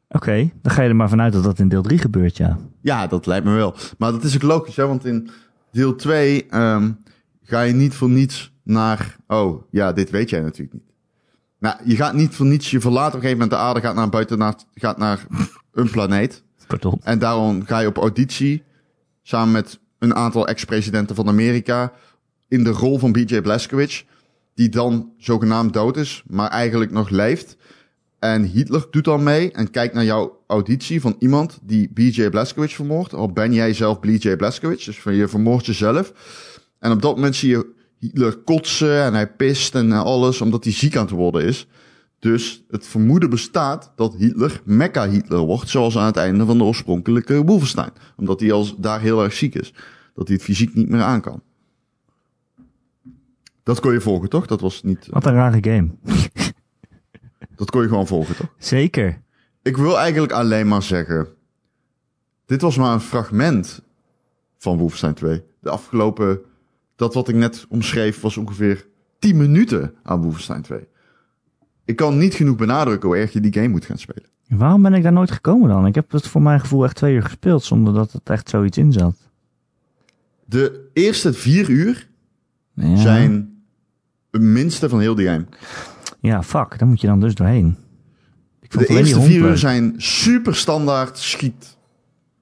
Oké, okay, dan ga je er maar vanuit dat dat in deel 3 gebeurt, ja. Ja, dat lijkt me wel. Maar dat is ook logisch, hè, want in deel 2 um, ga je niet voor niets naar, oh, ja, dit weet jij natuurlijk niet. Nou, je gaat niet voor niets, je verlaat op een gegeven moment de aarde, gaat naar buiten, naar, gaat naar een planeet. En daarom ga je op auditie, samen met een aantal ex-presidenten van Amerika, in de rol van BJ Blazkowicz, die dan zogenaamd dood is, maar eigenlijk nog leeft. En Hitler doet dan mee en kijkt naar jouw auditie van iemand die BJ Blazkowicz vermoordt. Al ben jij zelf BJ Blazkowicz, dus van je vermoordt jezelf. En op dat moment zie je Hitler kotsen en hij pist en alles, omdat hij ziek aan het worden is. Dus het vermoeden bestaat dat Hitler Mecca-Hitler wordt, zoals aan het einde van de oorspronkelijke Wolfenstein. Omdat hij al daar heel erg ziek is. Dat hij het fysiek niet meer aan kan. Dat kon je volgen, toch? Dat was niet... Wat een rare game. Dat kon je gewoon volgen, toch? Zeker. Ik wil eigenlijk alleen maar zeggen... Dit was maar een fragment van Wolfenstein 2. De afgelopen... Dat wat ik net omschreef was ongeveer 10 minuten aan Wolfenstein 2. Ik kan niet genoeg benadrukken hoe erg je die game moet gaan spelen. Waarom ben ik daar nooit gekomen dan? Ik heb het voor mijn gevoel echt twee uur gespeeld zonder dat het echt zoiets in zat. De eerste vier uur Ja. zijn het minste van heel die game. Ja, fuck. Daar moet je dan dus doorheen. Ik vond De eerste vier uur zijn super standaard schiet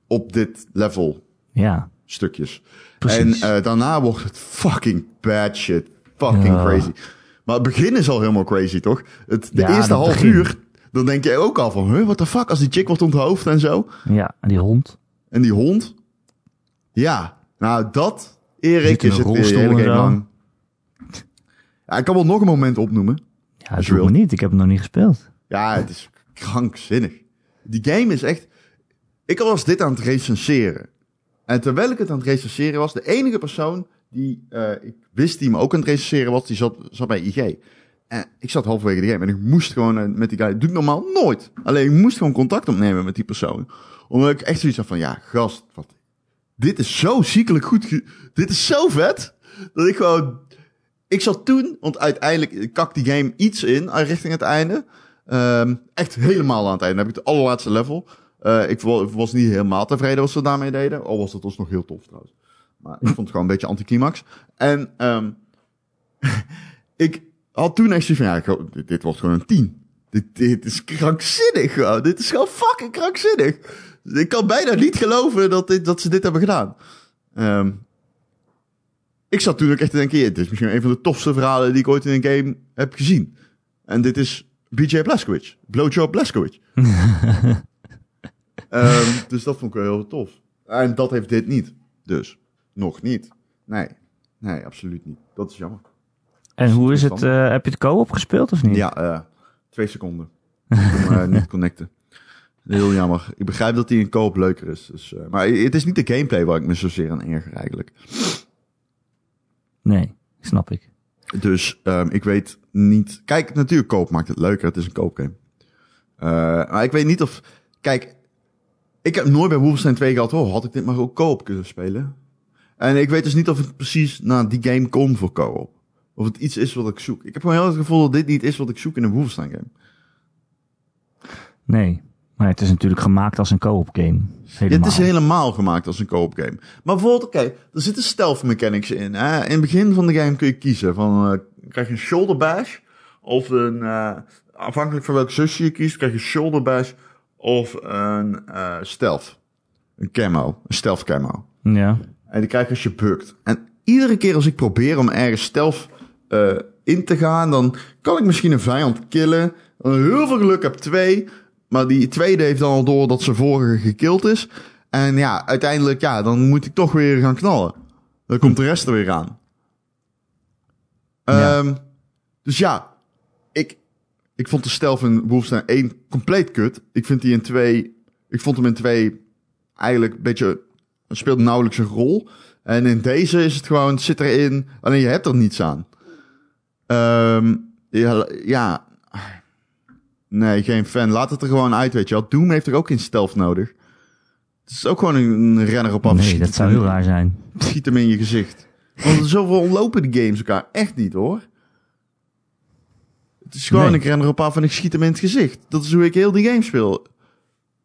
op dit level Ja, stukjes. precies. En eh, daarna wordt het fucking bad shit. Fucking Ja. crazy. Maar het begin is al helemaal crazy, toch? Het, de Ja, eerste half begin. uur, dan denk je ook al van... Huh, what the fuck, als die chick wordt onthoofd en zo. ja, en die hond. En die hond. Ja, nou dat, Erik, is het game zo. lang. Ja, ik kan wel nog een moment opnoemen. Ja, dat wilt. niet. Ik heb hem nog niet gespeeld. Ja, het is krankzinnig. Die game is echt... Ik was dit aan het recenseren. En terwijl ik het aan het recenseren was, de enige persoon die eh, ik wist die me ook aan het recenseren was, die zat, zat bij IG. En ik zat halverwege de game en ik moest gewoon eh, met die guy, dat doe ik normaal nooit. Alleen ik moest gewoon contact opnemen met die persoon. Omdat ik echt zoiets had van, ja, gast, wat, dit is zo ziekelijk goed, dit is zo vet, dat ik gewoon, ik zat toen, want uiteindelijk kak die game iets in, eh, richting het einde. Ehm, echt helemaal aan het einde. Dan heb ik het allerlaatste level. Ik wa- was niet helemaal tevreden wat ze daarmee deden. Al was dat dus nog heel tof trouwens. Maar ik vond het gewoon een beetje anticlimax. En ehm, ik had toen echt zoiets van, ja, dit, dit wordt gewoon een 10. Dit, dit is krankzinnig gewoon. Dit is gewoon fucking krankzinnig. Ik kan bijna niet geloven dat, dit, dat ze dit hebben gedaan. Ehm, ik zat toen ook echt te denken, dit is misschien een van de tofste verhalen die ik ooit in een game heb gezien. En dit is BJ Blazkowicz. Blowjob Blazkowicz. Ehm, dus dat vond ik wel heel tof. En dat heeft dit niet. Dus, nog niet. Nee, nee, absoluut niet. Dat is jammer. En hoe is het? Eh, heb je het co-op gespeeld of niet? Ja, eh, twee seconden. Ik kon eh, niet connecten. Heel jammer. Ik begrijp dat die in koop leuker is. Dus, maar het is niet de gameplay waar ik me zozeer aan erger eigenlijk. Nee, snap ik. Dus ehm, ik weet niet... Kijk, natuurlijk koop maakt het leuker. Het is een koopgame. Maar ik weet niet of... Kijk, ik heb nooit bij Wolfenstein 2 gehad... Oh, had ik dit maar ook koop kunnen spelen? En ik weet dus niet of het precies naar die game komt voor co-op. Of het iets is wat ik zoek. Ik heb gewoon heel het gevoel dat dit niet is wat ik zoek in een Wolfenstein game. Nee, maar het is natuurlijk gemaakt als een co-op game. Helemaal. het is helemaal gemaakt als een co-op game. Maar bijvoorbeeld, oké, er zitten stealth mechanics in. Hè? In het begin van de game kun je kiezen van, eh, krijg je een shoulder bash of een, eh, afhankelijk van welke zusje je kiest, krijg je shoulder bash of een eh, stealth. Een camo, een stealth camo. Ja. En die krijg je als je bukt. En iedere keer als ik probeer om ergens stealth eh, in te gaan, dan kan ik misschien een vijand killen. Heel veel geluk heb twee. Maar die tweede heeft dan al door dat zijn vorige gekild is. En ja, uiteindelijk, ja, dan moet ik toch weer gaan knallen. Dan komt de rest er weer aan. Ja. Ehm, dus ja, ik, ik vond de stealth in Wolfenstein 1 compleet kut. Ik vind die in 2, ik vond hem in 2 eigenlijk een beetje, het speelt nauwelijks een rol. En in deze is het gewoon, het zit erin, alleen je hebt er niets aan. Ehm, ja, ja, nee, geen fan. Laat het er gewoon uit, weet je wel. Doom heeft er ook geen stealth nodig. Het is ook gewoon een renner op af. Nee, dat het zou heel raar zijn. Schiet hem in je gezicht. Want zoveel lopen die games elkaar echt niet, hoor. Het is gewoon, Nee. ik ren erop af en ik schiet hem in het gezicht. Dat is hoe ik heel die game speel.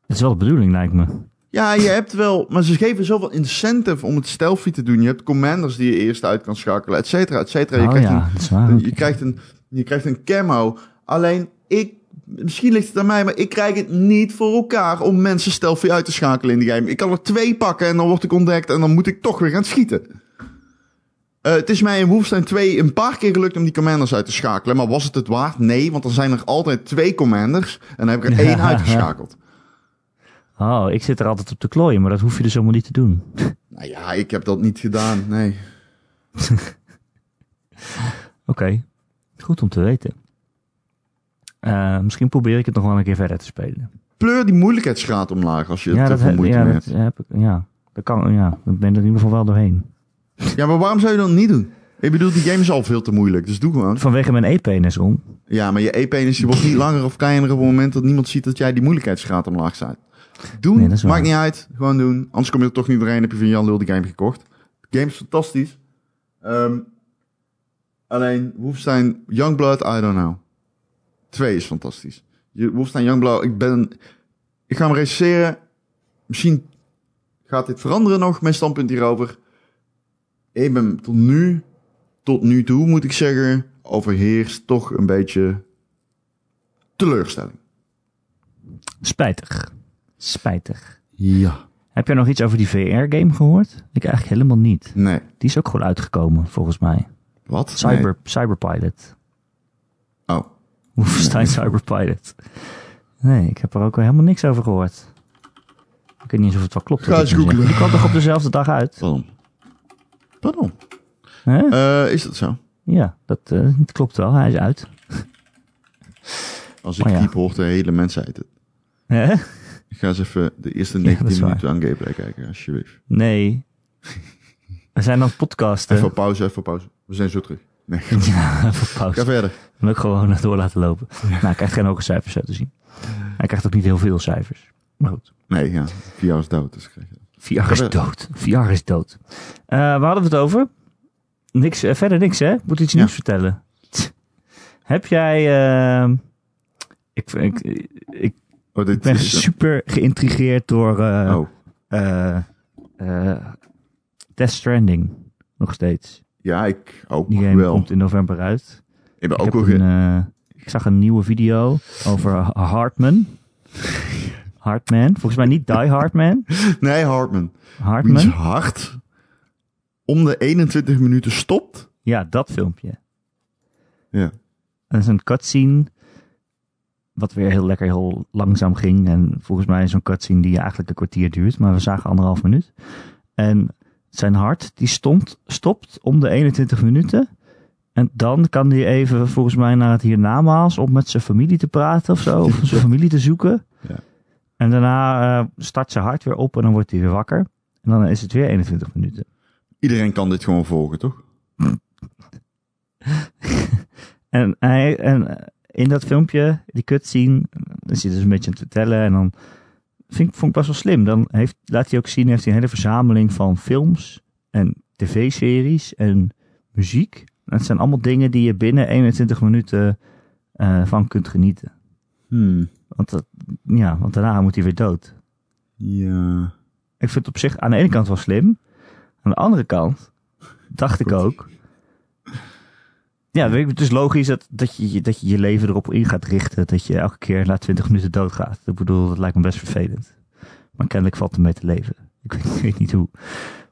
Dat is wel de bedoeling, lijkt me. Ja, je hebt wel, maar ze geven zoveel incentive om het stealthy te doen. Je hebt commanders die je eerst uit kan schakelen, et cetera, et cetera. Je, oh krijgt ja, is waar. een, je, krijgt een, je krijgt een camo. Alleen, ik, misschien ligt het aan mij, maar ik krijg het niet voor elkaar om mensen stealthy uit te schakelen in die game. Ik kan er twee pakken en dan word ik ontdekt en dan moet ik toch weer gaan schieten. Eh, het is mij in Wolfenstein 2 een paar keer gelukt om die commanders uit te schakelen. Maar was het het waard? Nee, want er zijn er altijd twee commanders. En dan heb ik er één uitgeschakeld. Oh, ik zit er altijd op te klooien, maar dat hoef je dus helemaal niet te doen. Nou ja, ik heb dat niet gedaan. Nee. Oké, goed om te weten. Eh, misschien probeer ik het nog wel een keer verder te spelen. Pleur die moeilijkheidsgraad omlaag als je ja, het te dat, veel moeite ja, mee dat hebt. heb ik. Ja, dat kan. Ja, ik ben er in ieder geval wel doorheen. Ja, maar waarom zou je dat niet doen? Ik bedoel, die game is al veel te moeilijk. Dus doe gewoon. Vanwege mijn e-penis om. Ja, maar je e-penis wordt niet langer of kleiner op het moment dat niemand ziet dat jij die moeilijkheidsgraad omlaag zet. Doen, Nee, maakt niet uit. Gewoon doen. Anders kom je er toch niet doorheen. Heb je van Jan Lul die game gekocht. De game is fantastisch. Ehm, alleen, Wolfenstein Youngblood, I don't know. Twee is fantastisch. Je, Wolfenstein Youngblood, ik ben... Ik ga hem recenseren. Misschien gaat dit veranderen nog, mijn standpunt hierover. Ik ben tot nu, tot nu toe moet ik zeggen, overheerst toch een beetje teleurstelling. Spijtig. Spijtig. Ja. Heb jij nog iets over die VR-game gehoord? Ik eigenlijk helemaal niet. Nee. Die is ook gewoon uitgekomen, volgens mij. Wat? Cyber, Cyberpilot. Oh. Wolfenstein Cyberpilot. Nee, ik heb er ook helemaal niks over gehoord. Ik weet niet eens of het wel klopt. Ga eens googlen. Die kwam toch op dezelfde dag uit? Pardon. Pardon. Eh, is dat zo? Ja, dat, eh, dat klopt wel. Hij is uit. Als ik Oh ja. diep hoort de hele mensheid het. Hè? Ik ga eens even de eerste Ja, 19 dat is waar. minuten aan gameplay kijken, alsjeblieft. Nee. We zijn aan het podcasten. Even pauze, even pauze. We zijn zo terug. Nee, Ja, even ga pauze. verder. En ook gewoon door laten lopen. Nou, hij krijgt geen hoge cijfers uit te zien. Hij krijgt ook niet heel veel cijfers. Maar goed. Nee, ja. Jaar is dood, dus krijg je. VR is dood. VR is dood. Eh, waar hadden we het over? Niks, eh, verder niks, hè? Ik moet iets Ja. nieuws vertellen. Heb jij... eh, ik, ik, ik Oh, dit ben is... super geïntrigeerd door eh oh, eh, eh, Death Stranding. Nog steeds. ja, ik ook Die game wel. komt in november uit. Ik ben Ik, ook wel... een, eh, ik zag een nieuwe video over Hartman. Hartman. Volgens mij niet Die Hartman. Nee, Hartman. Hartman. hart om de 21 minuten stopt. Ja, dat filmpje. Ja. Dat is een cutscene. Wat weer heel lekker, heel langzaam ging. En volgens mij is zo'n cutscene die eigenlijk een kwartier duurt. Maar we zagen anderhalf minuut. En zijn hart, die stond, stopt om de 21 minuten. En dan kan hij even, volgens mij, naar het hiernamaals. Om met zijn familie te praten of zo. Of zijn familie te zoeken. Ja. En daarna eh, start zijn hart weer op. En dan wordt hij weer wakker. En dan is het weer 21 minuten. Iedereen kan dit gewoon volgen, toch? En, hij, en in dat filmpje, die cutscene, dan zit dus een beetje aan het vertellen. En dan vind ik, vond ik best wel slim. Dan heeft, laat hij ook zien, heeft hij een hele verzameling van films en tv-series en muziek. Het zijn allemaal dingen die je binnen 21 minuten eh, van kunt genieten. Hmm. Want, dat, ja, want daarna moet hij weer dood. Ja. Ik vind het op zich aan de ene kant wel slim. Aan de andere kant dacht ik ook. Ja, weet je, het is logisch dat, dat, je, dat je je leven erop in gaat richten. Dat je elke keer na 20 minuten doodgaat. Ik bedoel, dat lijkt me best vervelend. Maar kennelijk valt er mee te leven. Ik weet, ik weet niet hoe.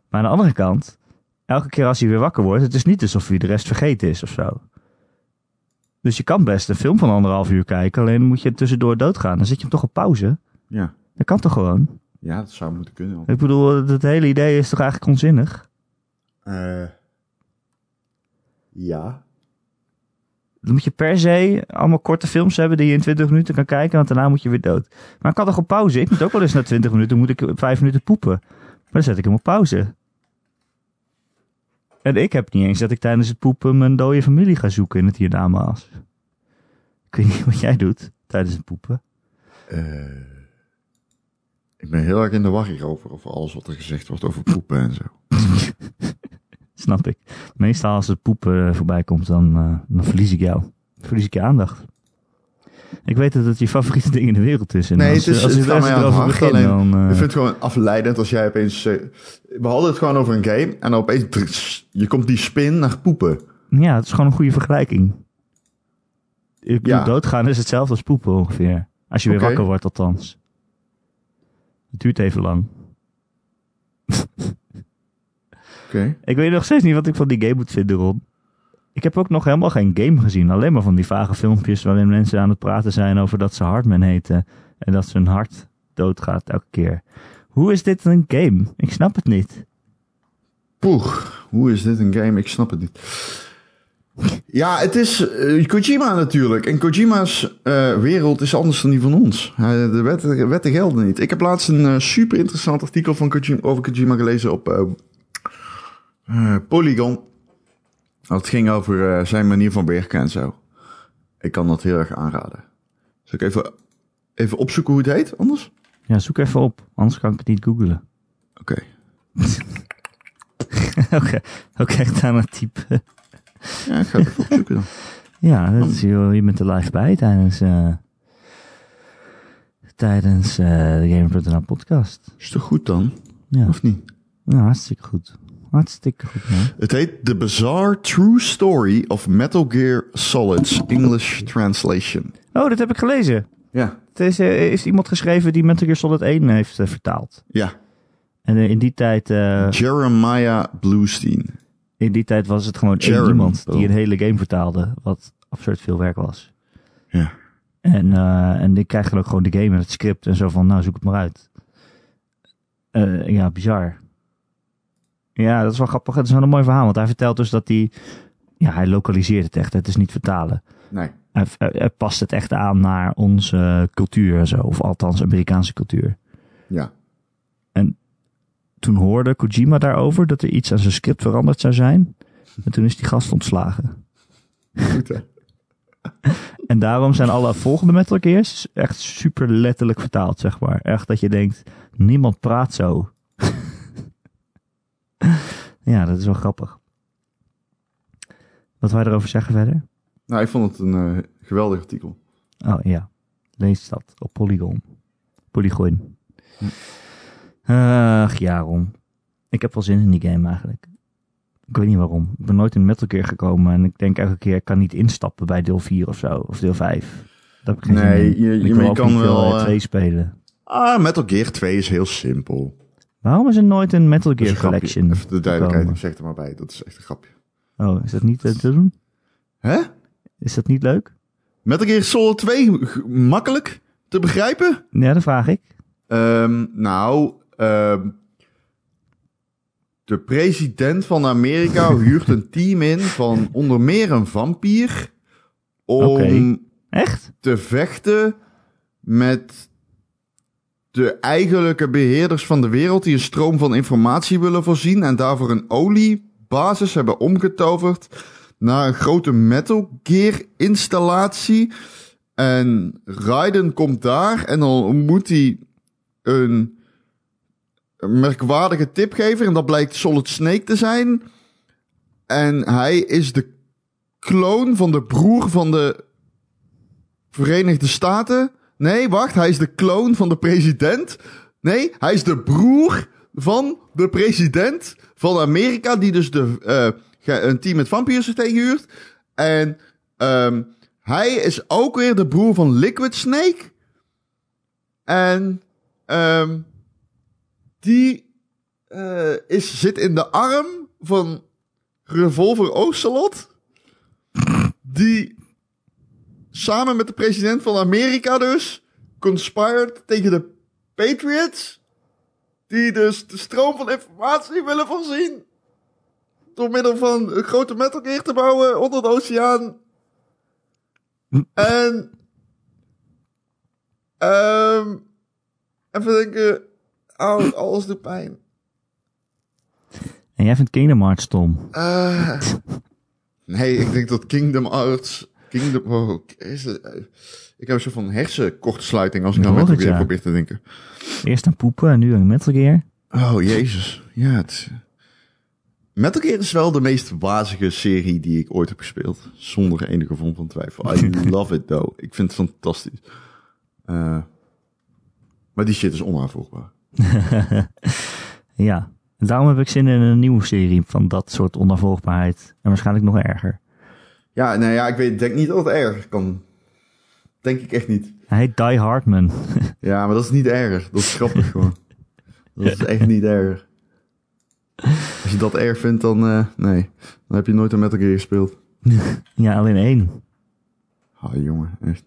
Maar aan de andere kant, elke keer als hij weer wakker wordt, het is niet alsof hij de rest vergeten is of zo. Dus je kan best een film van anderhalf uur kijken, alleen moet je tussendoor doodgaan. Dan zet je hem toch op pauze. Ja. Dat kan toch gewoon? Ja, dat zou moeten kunnen. Ik bedoel, het hele idee is toch eigenlijk onzinnig? Eh ja. Dan moet je per se allemaal korte films hebben die je in 20 minuten kan kijken, want daarna moet je weer dood. Maar ik kan toch op pauze? Ik moet ook wel eens na 20 minuten, moet ik 5 minuten poepen. Maar dan zet ik hem op pauze. En ik heb niet eens dat ik tijdens het poepen mijn dode familie ga zoeken in het hiernamaals. Ik weet niet wat jij doet tijdens het poepen. Eh, ik ben heel erg in de war hierover, over alles wat er gezegd wordt over poepen en zo. Snap ik. Meestal als het poepen eh, voorbij komt, dan, eh, dan verlies ik jou. Verlies ik je aandacht. Ik weet dat het je favoriete ding in de wereld is. En Nee, als, het is- als het je gaat mij aan het alleen- dan... eh, Ik vind het gewoon afleidend als jij opeens... eh, we hadden het gewoon over een game en dan opeens... je komt die spin naar poepen. Ja, het is gewoon een goede vergelijking. Ik Ja. doodgaan is hetzelfde als poepen ongeveer. Als je weer wakker wordt althans. Het duurt even lang. Ik weet nog steeds niet wat ik van die game moet vinden, Ron. Ik heb ook nog helemaal geen game gezien. Alleen maar van die vage filmpjes waarin mensen aan het praten zijn over dat ze Hartman heten. En dat zijn hart doodgaat elke keer. Hoe is dit een game? Ik snap het niet. Poeh, hoe is dit een game? Ik snap het niet. Ja, het is eh, Kojima natuurlijk. En Kojima's eh, wereld is anders dan die van ons. De wetten, wetten gelden niet. Ik heb laatst een eh, super interessant artikel van Kojima, over Kojima gelezen op eh, Polygon. Het ging over eh, zijn manier van werken en zo. Ik kan dat heel erg aanraden. Zal ik even, even opzoeken hoe het heet, anders? Ja, zoek even op. Anders kan ik het niet googlen. Oké. Oké, echt aan het typen. Ja, ik ga het even opzoeken dan. Ja, dat is, je, je bent er live bij tijdens, eh, tijdens eh, de Gamer.nl podcast. Is toch goed dan? Ja, Of niet? ja, hartstikke goed. Hartstikke goed, man. Het heet The Bizarre True Story of Metal Gear Solid's English Translation. Oh, dat heb ik gelezen. Ja. Het is, eh, is iemand geschreven die Metal Gear Solid 1 heeft eh, vertaald. Ja. En eh, in die tijd... Jeremiah Bluestein. In die tijd was het gewoon één iemand die een hele game vertaalde, wat absurd veel werk was. Ja. En, en ik krijg dan ook gewoon de game en het script en zo van, nou zoek het maar uit. Ja, bizar. Ja, dat is wel grappig. Het is wel een mooi verhaal, want hij vertelt dus dat hij, ja, hij lokaliseert het echt. Het is niet vertalen. Nee. Hij, hij- hij past het echt aan naar onze cultuur en zo, of althans Amerikaanse cultuur. Ja. Toen hoorde Kojima daarover dat er iets aan zijn script veranderd zou zijn. En toen is die gast ontslagen. Goed hè? En daarom zijn alle volgende Metal Gears echt super letterlijk vertaald, zeg maar. Echt dat je denkt, niemand praat zo. Ja, dat is wel grappig. Wat wij erover zeggen verder? Nou, ik vond het een eh, geweldig artikel. Oh ja, lees dat op Polygon. Polygon. Ach ja, Ron. Ik heb wel zin in die game eigenlijk. Ik weet niet waarom. Ik ben nooit in Metal Gear gekomen en ik denk elke keer ik kan niet instappen bij deel 4 of zo. Of deel 5. Dat heb ik geen Nee, zin in. je- kan wel, veel eh, 2 spelen. Ah, Metal Gear 2 is heel simpel. Waarom is er nooit een Metal Gear een. Collection? Even de duidelijkheid, gekomen? zeg er maar bij. Dat is echt een grapje. Oh, is dat niet eh, te doen? Hè? Is dat niet leuk? Metal Gear Solid 2 g- makkelijk te begrijpen? Ja, dat vraag ik. Ehm, nou, ehm, de president van Amerika huurt een team in van onder meer een vampier om. Echt? te vechten met de eigenlijke beheerders van de wereld die een stroom van informatie willen voorzien en daarvoor een oliebasis hebben omgetoverd naar een grote Metal Gear installatie. En Raiden komt daar en dan moet hij een, merkwaardige tip geven en dat blijkt Solid Snake te zijn. En hij is de kloon van de broer van de Verenigde Staten. Nee, wacht, hij is de kloon van de president. Nee, hij is de broer van de president van Amerika, die dus de, eh, een team met vampiers heeft tegenhuurd. En ehm, hij is ook weer de broer van Liquid Snake. En ehm, die eh, is, zit in de arm van Revolver Ocelot. Die samen met de president van Amerika dus conspired tegen de Patriots. Die dus de stroom van informatie willen voorzien. Door middel van een grote Metal Gear te bouwen onder de oceaan. En... ehm even denken... Au, alles doet pijn. En jij vindt Kingdom Hearts stom. Eh, nee, ik denk dat Kingdom Hearts... Kingdom... Oh, eh, ik heb een soort van hersenkortsluiting als ik aan Metal Gear ja. probeer te denken. Eerst aan poepen en nu aan Metal Gear. Oh, jezus. Ja, het... Metal Gear is wel de meest wazige serie die ik ooit heb gespeeld. Zonder enige vorm van twijfel. I love it, though. Ik vind het fantastisch. Eh, maar die shit is onaanvolgbaar. Ja. Daarom heb ik zin in een nieuwe serie van dat soort onafvolgbaarheid. En waarschijnlijk nog erger. Ja, nou ja, ik weet, denk niet dat het erger kan. Denk ik echt niet. Hij heet Die Hardman. Ja, maar dat is niet erger. Dat is grappig gewoon. Dat is echt niet erger. Als je dat erg vindt, dan eh, nee. Dan heb je nooit een Metal Gear gespeeld. Ja, alleen één. Ah, jongen, echt.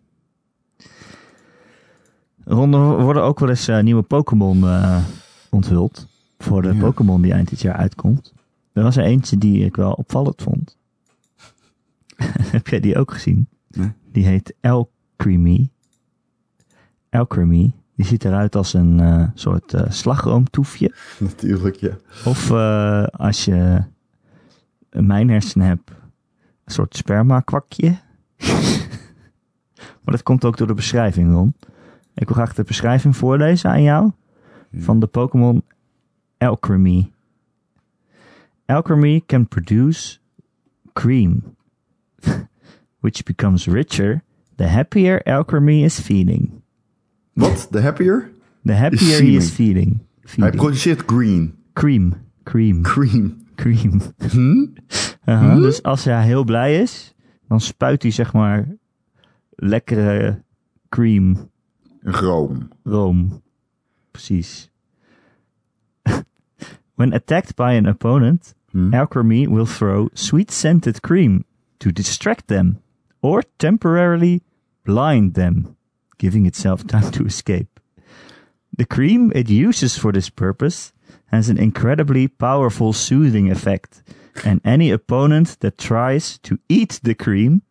Worden ook wel eens eh, nieuwe Pokémon eh, onthuld. Voor de Ja. Pokémon die eind dit jaar uitkomt. Er was er eentje die ik wel opvallend vond. Heb jij die ook gezien? Nee. Die heet Alcremie. Alcremie. Die ziet eruit als een eh, soort eh, slagroomtoefje. Natuurlijk, ja. Of eh, als je een mijnhersen hebt, een soort sperma-kwakje. maar dat komt ook door de beschrijving, Ron. Ik wil graag de beschrijving voorlezen aan jou van de Pokémon Alcremie. Alcremie can produce cream, which becomes richer the happier Alcremie is feeding. Wat? De happier? The happier he is feeding. Hij feeding. produceert green. Cream. Cream. Cream. Cream. Hm? Aha, uh-huh. hmm? Dus als hij heel blij is, dan spuit hij zeg maar lekkere cream, Room. room. Precies. When attacked by an opponent, Hm? Alchemy will throw sweet scented cream to distract them or temporarily blind them, giving itself time to escape. The cream it uses for this purpose has an incredibly powerful soothing effect, and any opponent that tries to eat the cream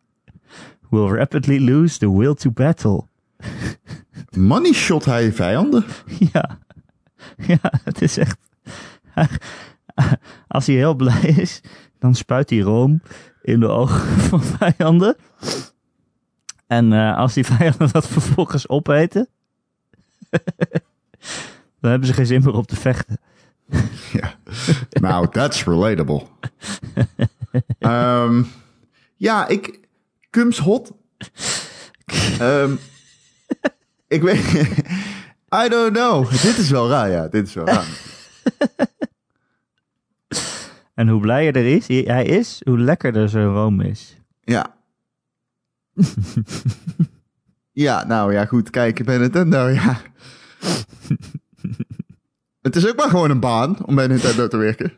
will rapidly lose the will to battle. Money shot hij vijanden? Ja, ja, het is echt. Als hij heel blij is, dan spuit hij room in de ogen van vijanden. En eh, als die vijanden dat vervolgens opeten, dan hebben ze geen zin meer op te vechten. Ja. Nou, that's relatable. Ehm, ja, ik... Kums hot. Ehm, ik weet... I don't know. Dit is wel raar, ja. Dit is wel raar. En hoe blijer er is, hij is, hoe lekkerder zijn room is. Ja. ja, nou ja, goed. Kijk, bij Nintendo, ja. Het is ook maar gewoon een baan om bij Nintendo te werken.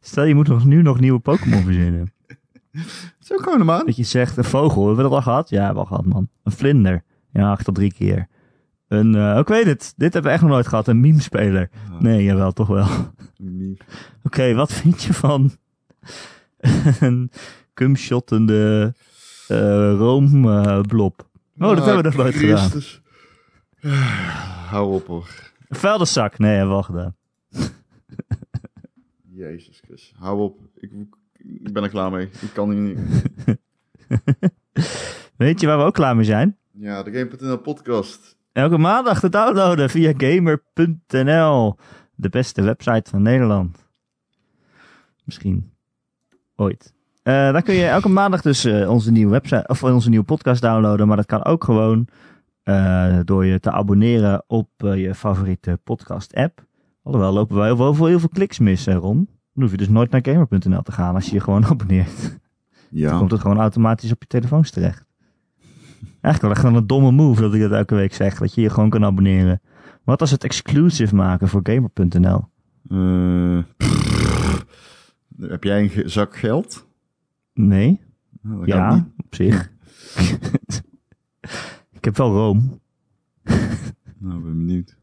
Stel, je moet nog, nu nog nieuwe Pokémon verzinnen. Het is ook gewoon een baan. Dat je zegt, een vogel, hebben we dat al gehad? Ja, we al gehad, man. Een vlinder. Ja, acht tot drie keer. Een, ik weet het, dit hebben we echt nog nooit gehad. Een meme-speler. Nee, jawel, toch wel. Oké, wat vind je van een cumshottende eh roomblop? oh, dat hebben we nog nooit gedaan. Christus. Hou op hoor. Een. Nee, hebben we al gedaan. Jezus Chris. Hou op. Ik, ik ben er klaar mee. Ik kan hier niet. Weet je waar we ook klaar mee zijn? Ja, de Game.nl podcast. Elke maandag te downloaden via gamer.nl. De beste website van Nederland. Misschien. Ooit. Eh dan kun je elke maandag dus eh, onze nieuwe website of onze nieuwe podcast downloaden. Maar dat kan ook gewoon eh, door je te abonneren op je favoriete podcast app. Alhoewel lopen wij heel veel, heel veel kliks mis, hè, Ron. Dan hoef je dus nooit naar gamer.nl te gaan als je je gewoon abonneert. Dan Ja. komt het gewoon automatisch op je telefoons terecht. Eigenlijk wel echt wel een domme move dat ik dat elke week zeg. Dat je je gewoon kan abonneren. Wat als het exclusive maken voor gamer.nl? Eh, heb jij een zak geld? Nee? Kan Ja, op zich. ik heb wel room. Nou, ben benieuwd.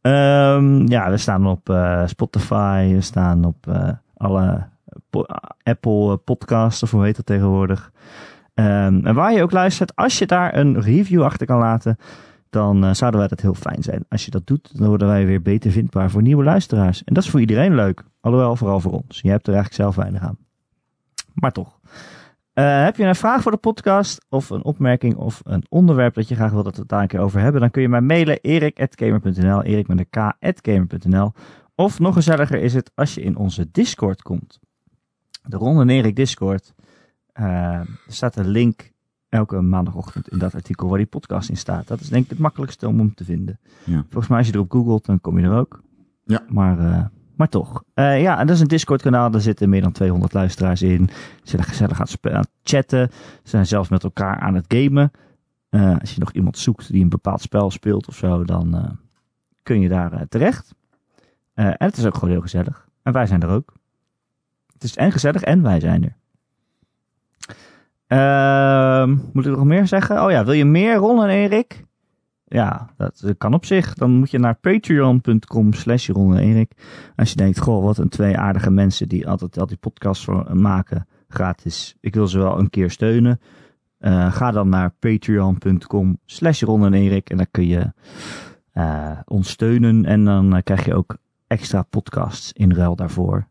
Ehm, ja, we staan op eh, Spotify. We staan op eh, alle po- Apple podcasts, of hoe heet dat tegenwoordig. Ehm, en waar je ook luistert, als je daar een review achter kan laten, dan eh, zouden wij dat heel fijn zijn. Als je dat doet, dan worden wij weer beter vindbaar voor nieuwe luisteraars. En dat is voor iedereen leuk. Alhoewel, vooral voor ons. Je hebt er eigenlijk zelf weinig aan. Maar toch. Eh, heb je een vraag voor de podcast of een opmerking of een onderwerp dat je graag wil dat we het daar een keer over hebben, dan kun je mij mailen erik.gamer.nl, erik met een k.gamer.nl. Of nog gezelliger is het als je in onze Discord komt. De Ron en Erik Discord. Eh, er staat een link elke maandagochtend in dat artikel waar die podcast in staat. Dat is denk ik het makkelijkste om hem te vinden. Ja. Volgens mij als je erop googelt, dan kom je er ook. Ja. Maar, eh, maar toch. Eh, ja, en dat is een Discord kanaal. Daar zitten meer dan 200 luisteraars in. Ze zijn gezellig aan het, spe- aan het chatten. Ze zijn zelfs met elkaar aan het gamen. Als je nog iemand zoekt die een bepaald spel speelt of zo, dan kun je daar terecht. En het is ook gewoon heel gezellig. En wij zijn er ook. Het is en gezellig en wij zijn er. Ehm, moet ik nog meer zeggen? Oh ja, wil je meer Ron en Erik? Ja, dat kan op zich. Dan moet je naar patreon.com slash Ron en Erik. Als je denkt, goh, wat een twee aardige mensen die altijd al die podcasts maken gratis. Ik wil ze wel een keer steunen. Eh, ga dan naar patreon.com slash Ron en Erik. En dan kun je eh, ons steunen. En dan eh, krijg je ook extra podcasts in ruil daarvoor.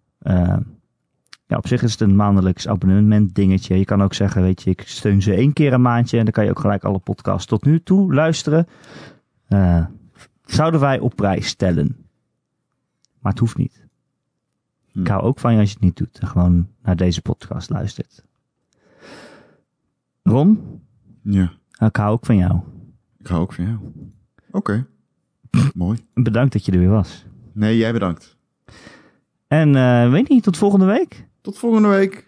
Ja, op zich is het een maandelijks abonnement dingetje. Je kan ook zeggen, weet je, ik steun ze één keer een maandje. En dan kan je ook gelijk alle podcasts tot nu toe luisteren. Eh, zouden wij op prijs stellen. Maar het hoeft niet. Hm. Ik hou ook van je als je het niet doet. En gewoon naar deze podcast luistert. Ron, Ja, ik hou ook van jou. ik hou ook van jou. Oké. Mooi. Bedankt dat je er weer was. Nee, jij bedankt. En eh, weet niet, tot volgende week. Tot volgende week.